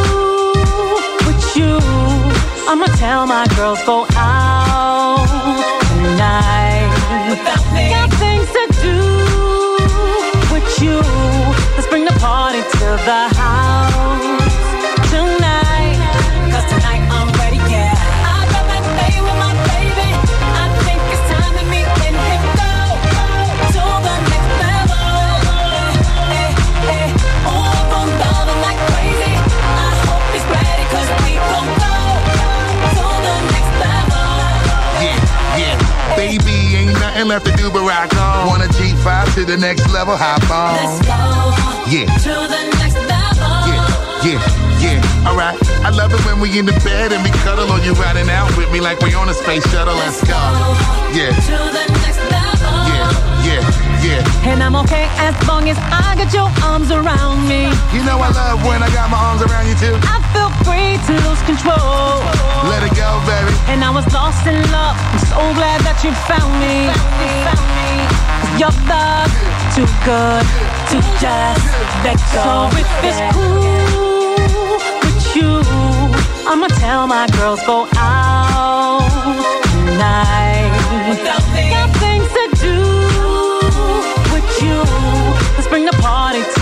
I'ma tell my girls go out left to do but rock on. Wanna G5 to the next level, hop on. Let's go Yeah. to the next level. Yeah, yeah, yeah. alright. I love it when we in the bed and we cuddle or you riding out with me like we on a space shuttle. Let's go. Yeah, yeah, yeah. And I'm okay as long as I got your arms around me. You know I love when I got my arms around you too. I feel free to lose control. Let it go, baby. And I was lost in love. I'm so glad that you found me. Cause your love too good to just let go. So if it's cool with you, I'ma tell my girls go out tonight. Got things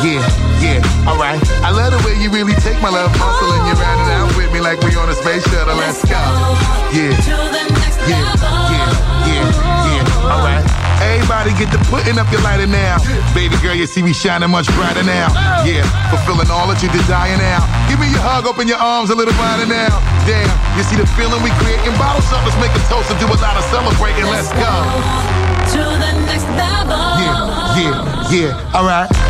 Yeah, yeah. Alright. I love the way you really take my love muscle and you're riding out with me like we on a space shuttle. Let's go. Yeah. To the next Yeah, yeah, yeah, yeah. Alright. Everybody get to putting up your lighter now. Baby girl, you see me shining much brighter now. Yeah, fulfilling all that you desire now. Give me your hug, open your arms a little wider now. Damn, you see the feeling we creating? Bottles up, let's make a toast and do a lot of celebrating. Let's go. To the next level. Yeah, yeah, yeah. Alright.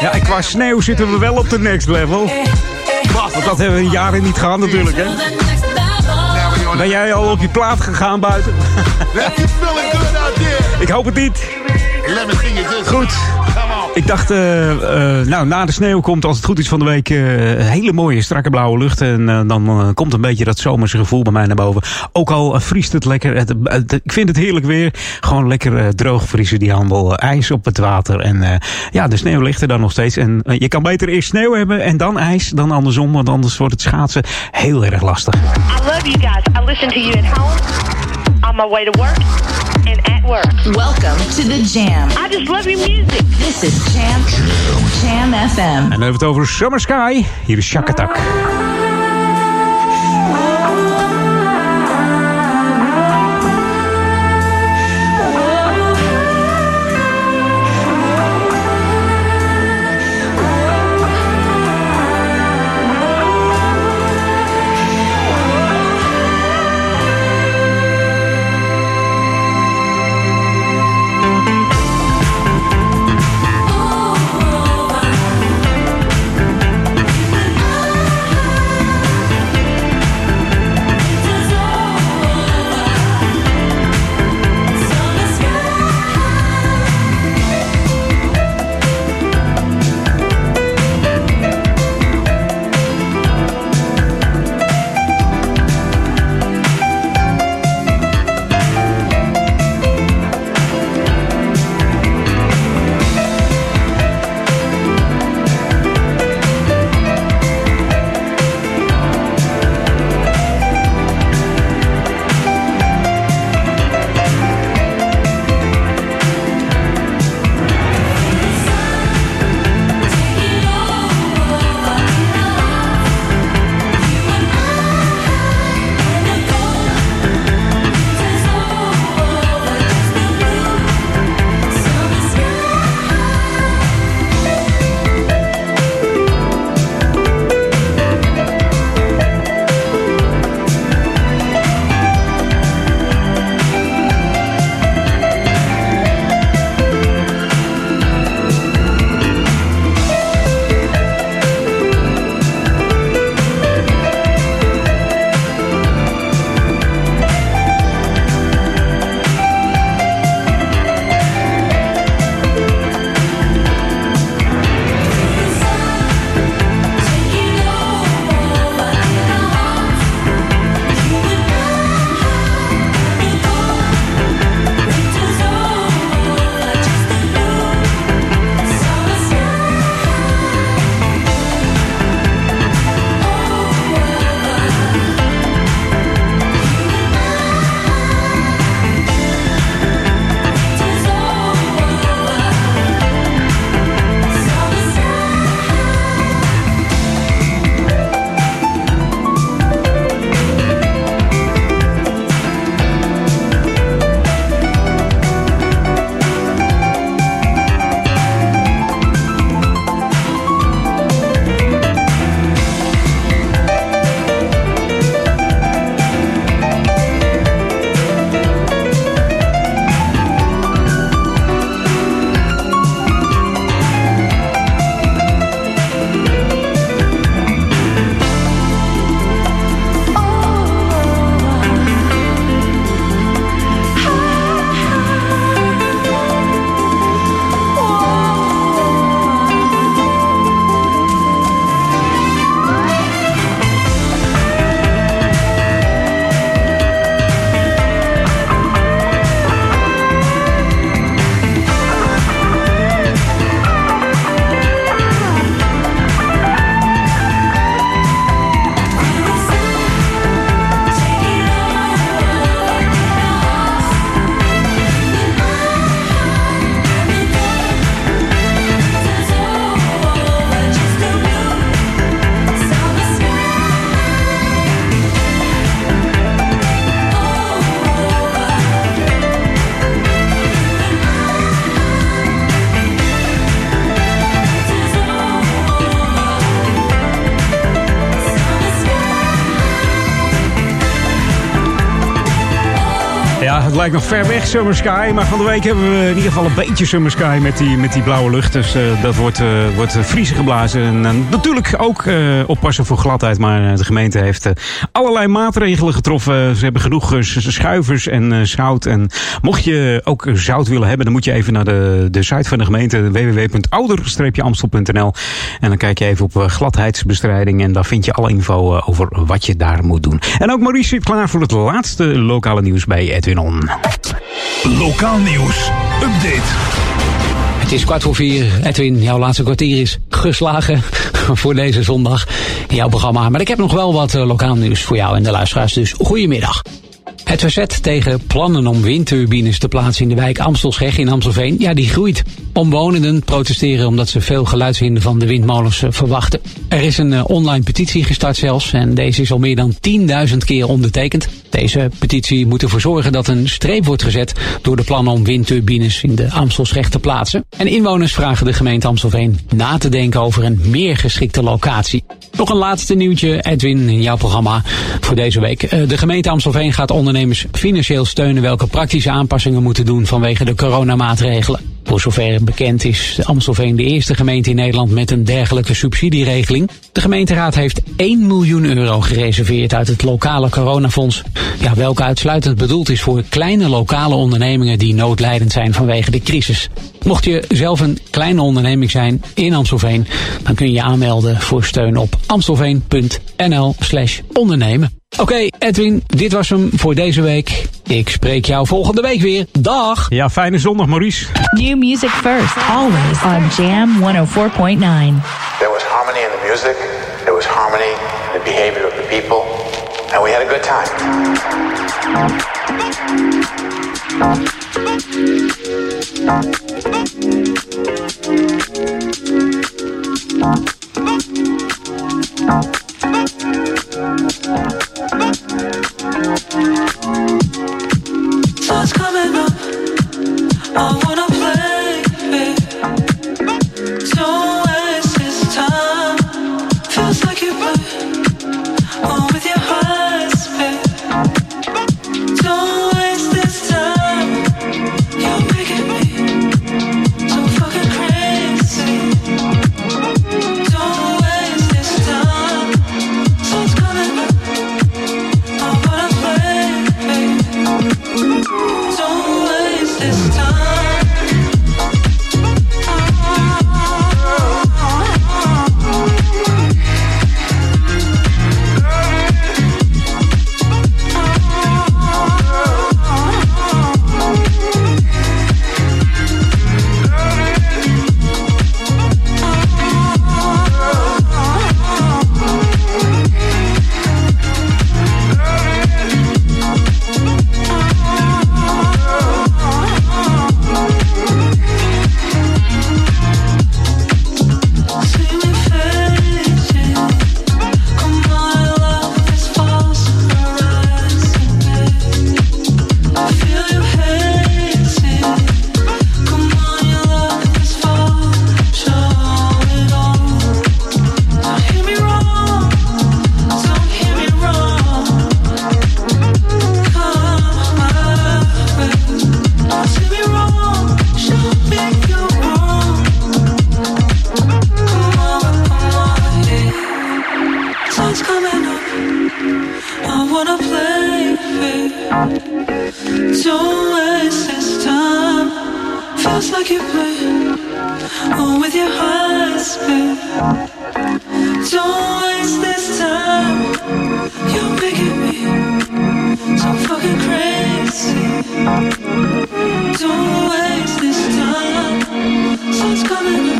Ja, en qua sneeuw zitten we wel op de next level. Want dat hebben we jaren niet gehad natuurlijk, hè? Ben jij al op je plaat gegaan buiten? Ik hoop het niet. Goed. Ik dacht, uh, uh, nou, na de sneeuw komt als het goed is van de week uh, hele mooie strakke blauwe lucht. En dan komt een beetje dat zomerse gevoel bij mij naar boven. Ook al vriest het lekker. Ik vind het heerlijk weer. Gewoon lekker droog vriezen die handel. ijs op het water. En ja, de sneeuw ligt er dan nog steeds. En je kan beter eerst sneeuw hebben en dan ijs dan andersom. Want anders wordt het schaatsen heel erg lastig. I love you guys. I listen to you at home. On my way to work. And at work. Welcome to the Jam. I just love your music. This is Jam, Jam FM. En dan hebben we het over Summer Sky. Hier is Shakatak. Ja, het lijkt nog ver weg, Summer Sky. Maar van de week hebben we in ieder geval een beetje Summer Sky met die, met die blauwe lucht. Dus uh, dat wordt, uh, wordt vriezen geblazen. En natuurlijk ook oppassen voor gladheid. Maar de gemeente heeft allerlei maatregelen getroffen. Ze hebben genoeg schuivers en zout. En mocht je ook zout willen hebben, dan moet je even naar de, de site van de gemeente. www.ouder-amstel.nl En dan kijk je even op gladheidsbestrijding. En daar vind je alle info over wat je daar moet doen. En ook Maurice zit klaar voor het laatste lokale nieuws bij Edwin Lokaal nieuws. Update. Het is kwart voor vier. Edwin, jouw laatste kwartier is geslagen voor deze zondag in jouw programma. Maar ik heb nog wel wat eh, lokaal nieuws voor jou en de luisteraars. Dus goedemiddag. Het verzet tegen plannen om windturbines te plaatsen in de wijk Amstelscheg in Amstelveen, ja, die groeit. Omwonenden protesteren omdat ze veel geluidshinder van de windmolens eh, verwachten. Er is een eh, online petitie gestart zelfs en deze is al meer dan 10.000 keer ondertekend. Deze petitie moet ervoor zorgen dat een streep wordt gezet door de plannen om windturbines in de Amstelscheg te plaatsen. En inwoners vragen de gemeente Amstelveen na te denken over een meer geschikte locatie. Nog een laatste nieuwtje, Edwin, in jouw programma voor deze week. Eh, de gemeente Amstelveen gaat ondernemers financieel steunen welke praktische aanpassingen moeten doen vanwege de coronamaatregelen. Voor zover bekend is Amstelveen de eerste gemeente in Nederland met een dergelijke subsidieregeling. De gemeenteraad heeft 1 miljoen euro gereserveerd uit het lokale coronafonds. Ja, welke uitsluitend bedoeld is voor kleine lokale ondernemingen die noodlijdend zijn vanwege de crisis. Mocht je zelf een kleine onderneming zijn in Amstelveen, dan kun je je aanmelden voor steun op amstelveen.nl slash ondernemen. Oké, okay, Edwin, dit was hem voor deze week. Ik spreek jou volgende week weer. Dag! Ja, fijne zondag, Maurice. New music first, always on Jam 104.9. There was harmony in the music, there was harmony in the behavior of the people, and we had a good time. Thoughts coming up. I wanna don't waste this time. Feels like you're oh, with your heart. Don't waste this time. You're making me so fucking crazy. Don't waste this time. Sun's coming.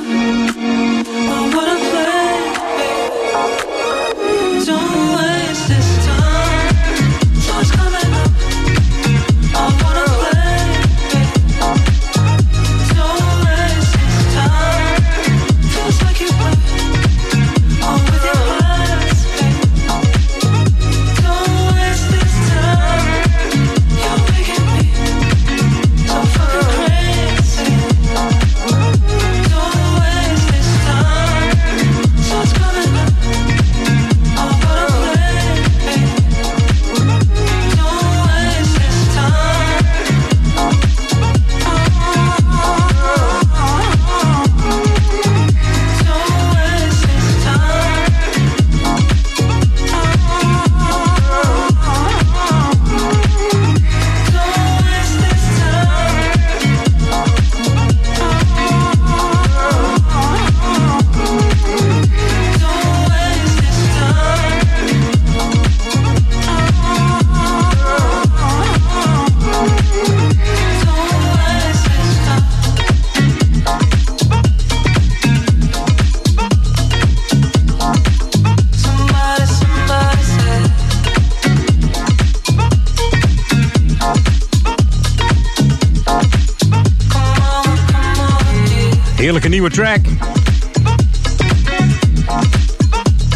Nieuwe track.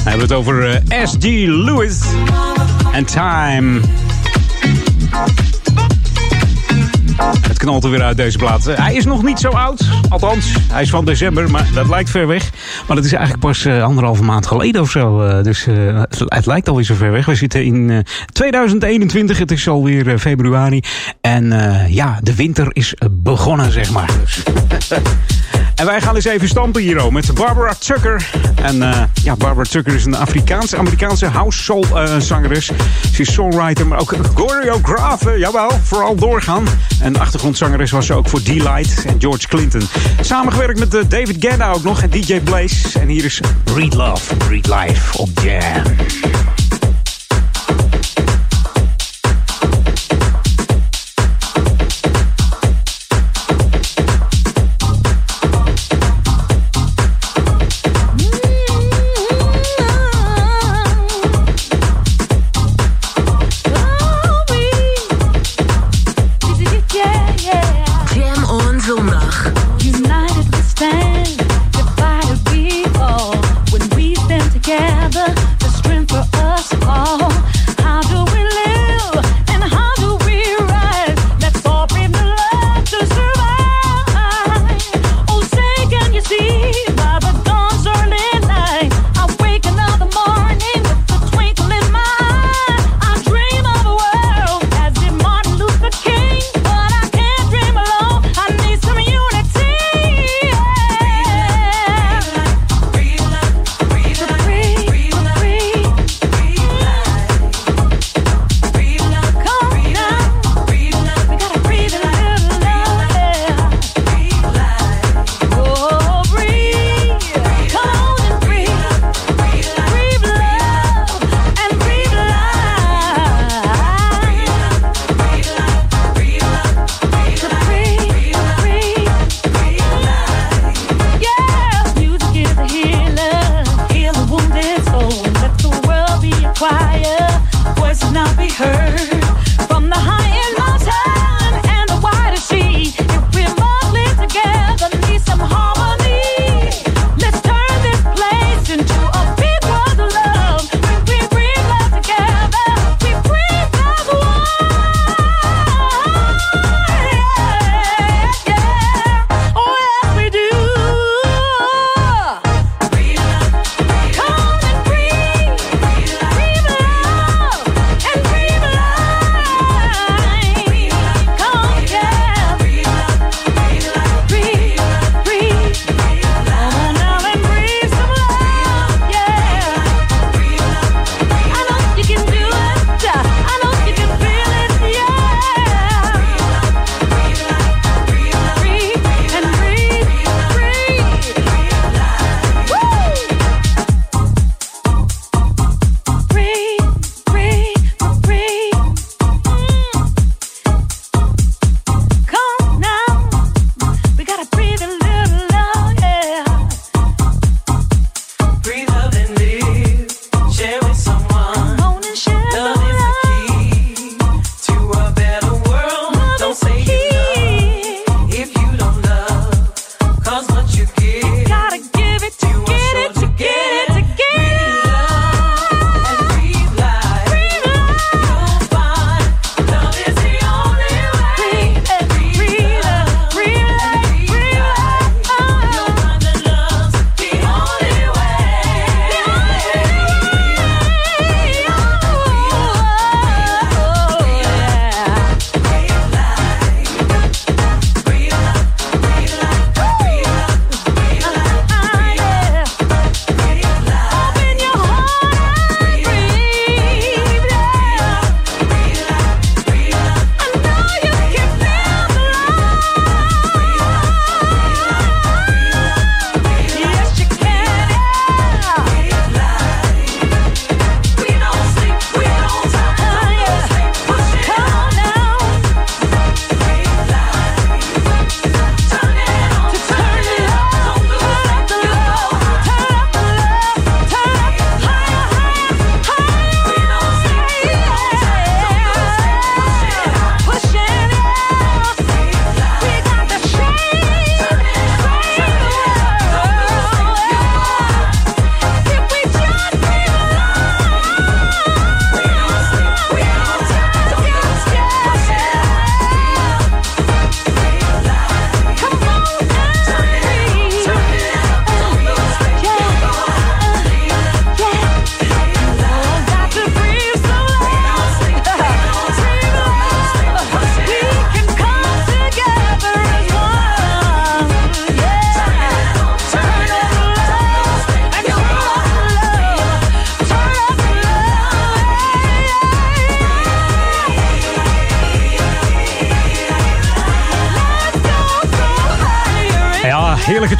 Hebben het over uh, S.G. Lewis en Time. Het knalt er weer uit deze plaat. Hij is nog niet zo oud. Althans, hij is van december, maar dat lijkt ver weg. Maar dat is eigenlijk pas uh, anderhalve maand geleden of zo. Dus het, het, lijkt alweer zo ver weg. We zitten in 2021. Het is alweer februari. En ja, de winter is begonnen, zeg maar. En wij gaan eens even stampen hier met Barbara Tucker. En uh, ja, Barbara Tucker is een Afrikaanse, Amerikaanse house soul uh, zangeres. Ze is songwriter, maar ook choreografe. Jawel, vooral doorgaan. En achtergrondzangeres was ze ook voor D-Light en George Clinton. Samengewerkt met uh, David Guetta ook nog en DJ Blaze. En hier is Breed Love, Breed Life op Jam.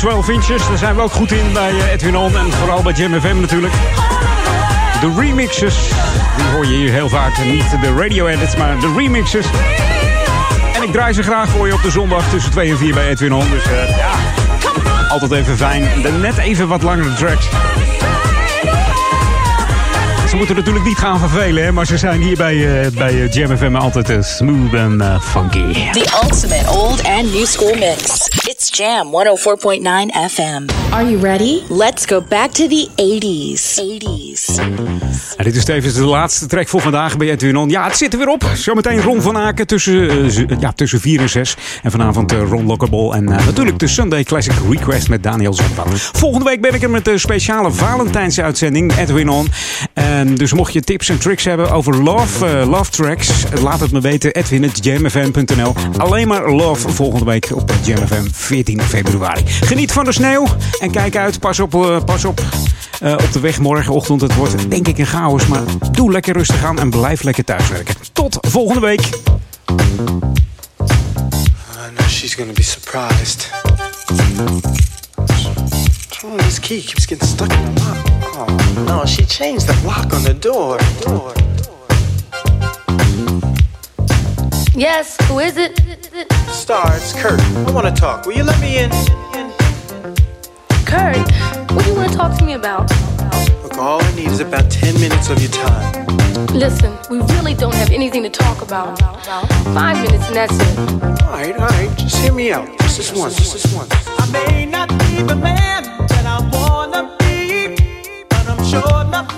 12 inches. Daar zijn we ook goed in bij eh, Edwin On en vooral bij Jam FM natuurlijk. De remixes, die hoor je hier heel vaak. Niet de radio edits, maar de remixes. En ik draai ze graag voor je op de zondag tussen 2 en 4 bij Edwin On. Dus uh, ja, altijd even fijn. De net even wat langere tracks. Ze moeten natuurlijk niet gaan vervelen, hè, maar ze zijn hier bij, uh, bij uh, Jam FM altijd uh, smooth en uh, funky. The ultimate old and new school mix. It's Jam 104.9 FM. Are you ready? Let's go back to the 80s. 80s. En dit is tevens de laatste track voor vandaag bij Edwin On. Ja, het zit er weer op. Zometeen Ron van Aken tussen, ja, tussen 4 en 6. En vanavond Ron Lockable. En natuurlijk de Sunday Classic Request met Daniel Zandvoort. Volgende week ben ik er met de speciale Valentijnse uitzending Edwin On. En dus mocht je tips en tricks hebben over love, uh, love tracks, laat het me weten. Edwin.jamfm.nl Alleen maar love volgende week op JamFM 14 februari. Geniet van de sneeuw en kijk uit. Pas op, uh, pas op. Uh, op de weg morgenochtend. Het wordt denk ik een chaos, maar doe lekker rustig aan en blijf lekker thuiswerken. Tot volgende week. She's be surprised. With this key? Keeps getting stuck in the lock. Oh no, she changed the lock on the door. Door. Yes, who is it? Star, it's Kurt. I want to talk. Will you let me in? Kurt, what do you want to talk to me about? Look, all I need is about 10 minutes of your time. Listen, we really don't have anything to talk about. Five minutes and that's it. All right, all right. Just hear me out. Just this once. Just this once. I may not be the man that I wanna be, but I'm sure not,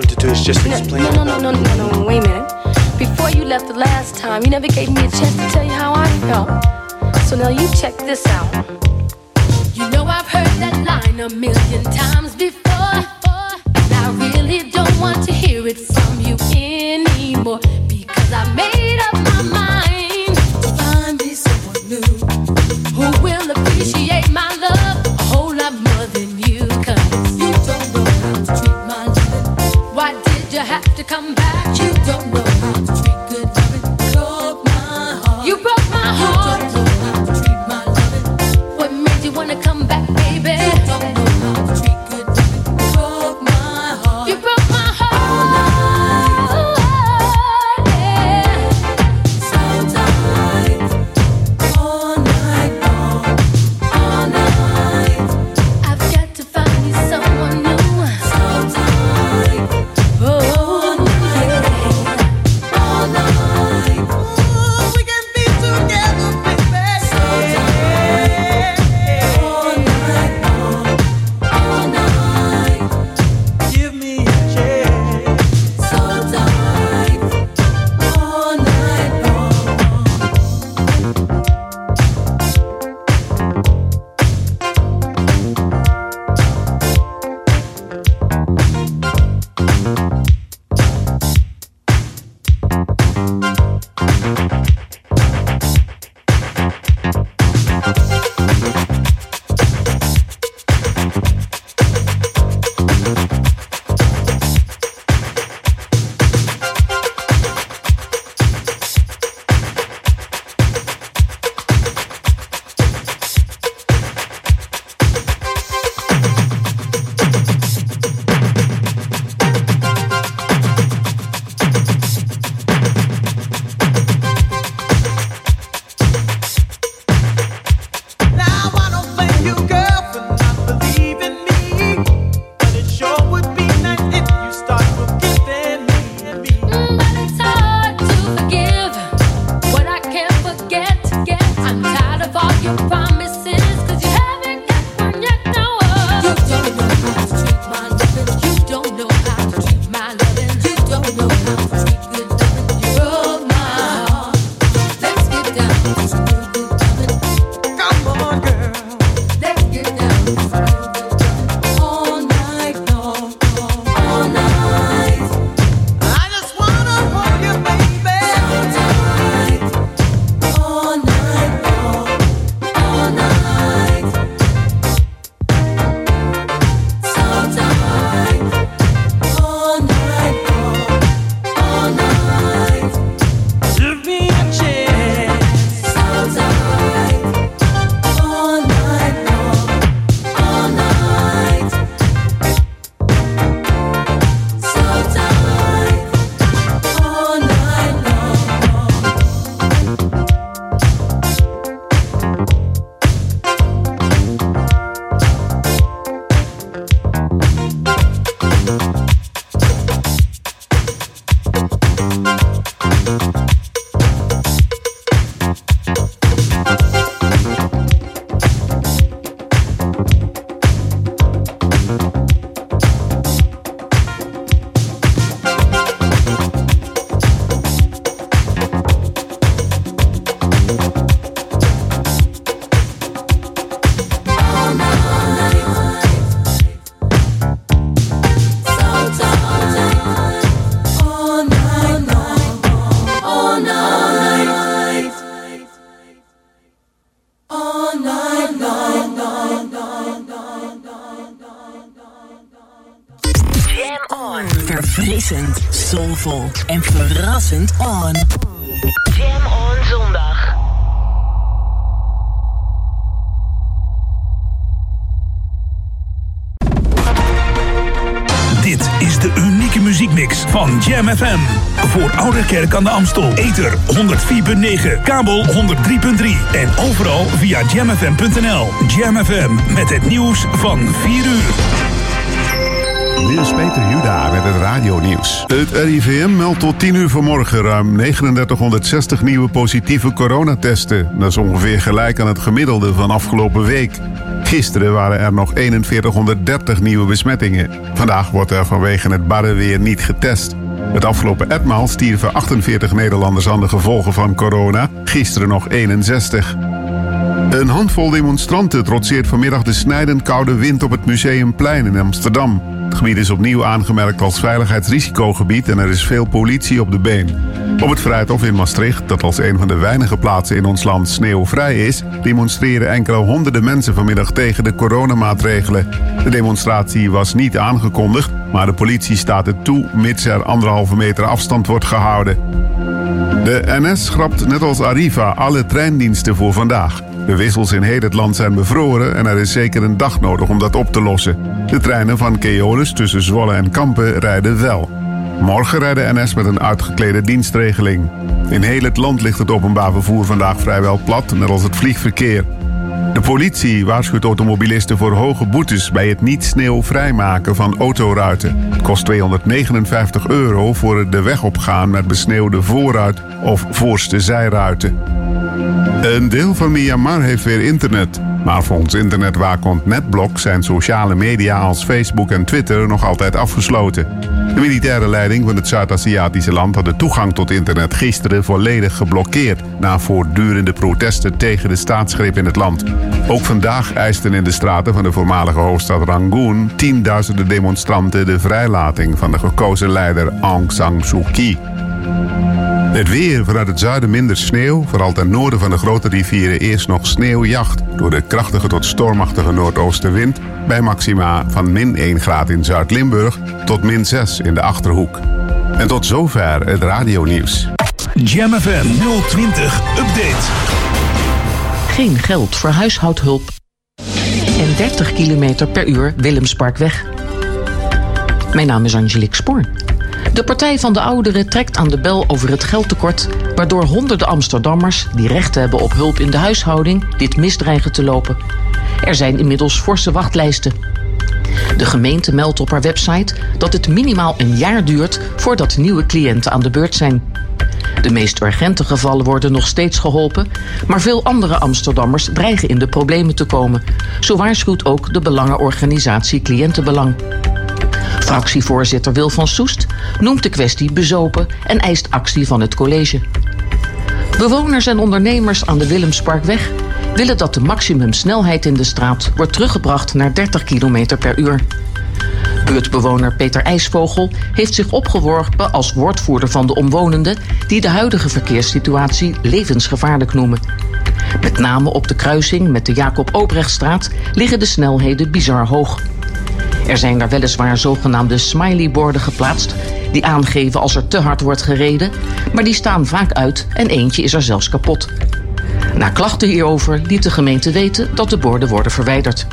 wanted to do is just No, explain. no, no, no, no, no, wait a minute. Before you left the last time, you never gave me a chance to tell you how I felt. So now you check this out. You know I've heard that line a million times before. And I really don't want to hear it from you en verrassend on. Jam on zondag. Dit is de unieke muziekmix van Jam FM. Voor Ouderkerk aan de Amstel. Ether 104.9, kabel 103.3 en overal via jamfm.nl. Jam FM met het nieuws van 4 uur. Is Peter Juda met het radionieuws. Het RIVM meldt tot 10 uur vanmorgen ruim 3960 nieuwe positieve coronatesten. Dat is ongeveer gelijk aan het gemiddelde van afgelopen week. Gisteren waren er nog 4130 nieuwe besmettingen. Vandaag wordt er vanwege het barre weer niet getest. Het afgelopen etmaal stierven 48 Nederlanders aan de gevolgen van corona. Gisteren nog 61. Een handvol demonstranten trotseert vanmiddag de snijdend koude wind op het Museumplein in Amsterdam. Het gebied is opnieuw aangemerkt als veiligheidsrisicogebied en er is veel politie op de been. Op het Vrijthof in Maastricht, dat als een van de weinige plaatsen in ons land sneeuwvrij is, demonstreren enkele honderden mensen vanmiddag tegen de coronamaatregelen. De demonstratie was niet aangekondigd, maar de politie staat het toe mits er anderhalve meter afstand wordt gehouden. De NS schrapt net als Arriva alle treindiensten voor vandaag. De wissels in heel het land zijn bevroren en er is zeker een dag nodig om dat op te lossen. De treinen van Keolis tussen Zwolle en Kampen rijden wel. Morgen rijdt de NS met een uitgeklede dienstregeling. In heel het land ligt het openbaar vervoer vandaag vrijwel plat, net als het vliegverkeer. De politie waarschuwt automobilisten voor hoge boetes bij het niet sneeuwvrijmaken van autoruiten. Het kost 259 euro voor het de weg opgaan met besneeuwde voorruit of voorste zijruiten. Een deel van Myanmar heeft weer internet. Maar volgens internetwaakhond Netblok zijn sociale media als Facebook en Twitter nog altijd afgesloten. De militaire leiding van het Zuid-Aziatische land had de toegang tot internet gisteren volledig geblokkeerd na voortdurende protesten tegen de staatsgreep in het land. Ook vandaag eisten in de straten van de voormalige hoofdstad Rangoon tienduizenden demonstranten de vrijlating van de gekozen leider Aung San Suu Kyi. Het weer vanuit het zuiden minder sneeuw, vooral ten noorden van de grote rivieren eerst nog sneeuwjacht door de krachtige tot stormachtige noordoostenwind bij maxima van min 1 graad in Zuid-Limburg tot min 6 in de Achterhoek. En tot zover het radionieuws. Jam FM 020 Update. Geen geld voor huishoudhulp. En 30 km per uur Willemsparkweg. Mijn naam is Angelique Spoor. De Partij van de Ouderen trekt aan de bel over het geldtekort, waardoor honderden Amsterdammers die recht hebben op hulp in de huishouding dit misdreigen te lopen. Er zijn inmiddels forse wachtlijsten. De gemeente meldt op haar website dat het minimaal een jaar duurt voordat nieuwe cliënten aan de beurt zijn. De meest urgente gevallen worden nog steeds geholpen, maar veel andere Amsterdammers dreigen in de problemen te komen. Zo waarschuwt ook de belangenorganisatie Cliëntenbelang. Fractievoorzitter Wil van Soest noemt de kwestie bezopen en eist actie van het college. Bewoners en ondernemers aan de Willemsparkweg willen dat de maximumsnelheid in de straat wordt teruggebracht naar 30 km per uur. Buurtbewoner Peter IJsvogel heeft zich opgeworpen als woordvoerder van de omwonenden die de huidige verkeerssituatie levensgevaarlijk noemen. Met name op de kruising met de Jacob Obrechtstraat liggen de snelheden bizar hoog. Er zijn daar weliswaar zogenaamde smileyborden geplaatst die aangeven als er te hard wordt gereden, maar die staan vaak uit en eentje is er zelfs kapot. Na klachten hierover liet de gemeente weten dat de borden worden verwijderd.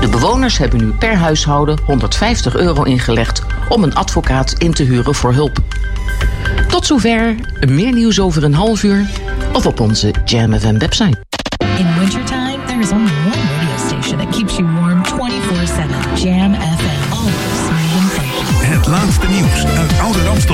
De bewoners hebben nu per huishouden 150 euro ingelegd om een advocaat in te huren voor hulp. Tot zover, meer nieuws over een half uur of op onze Jam FM website.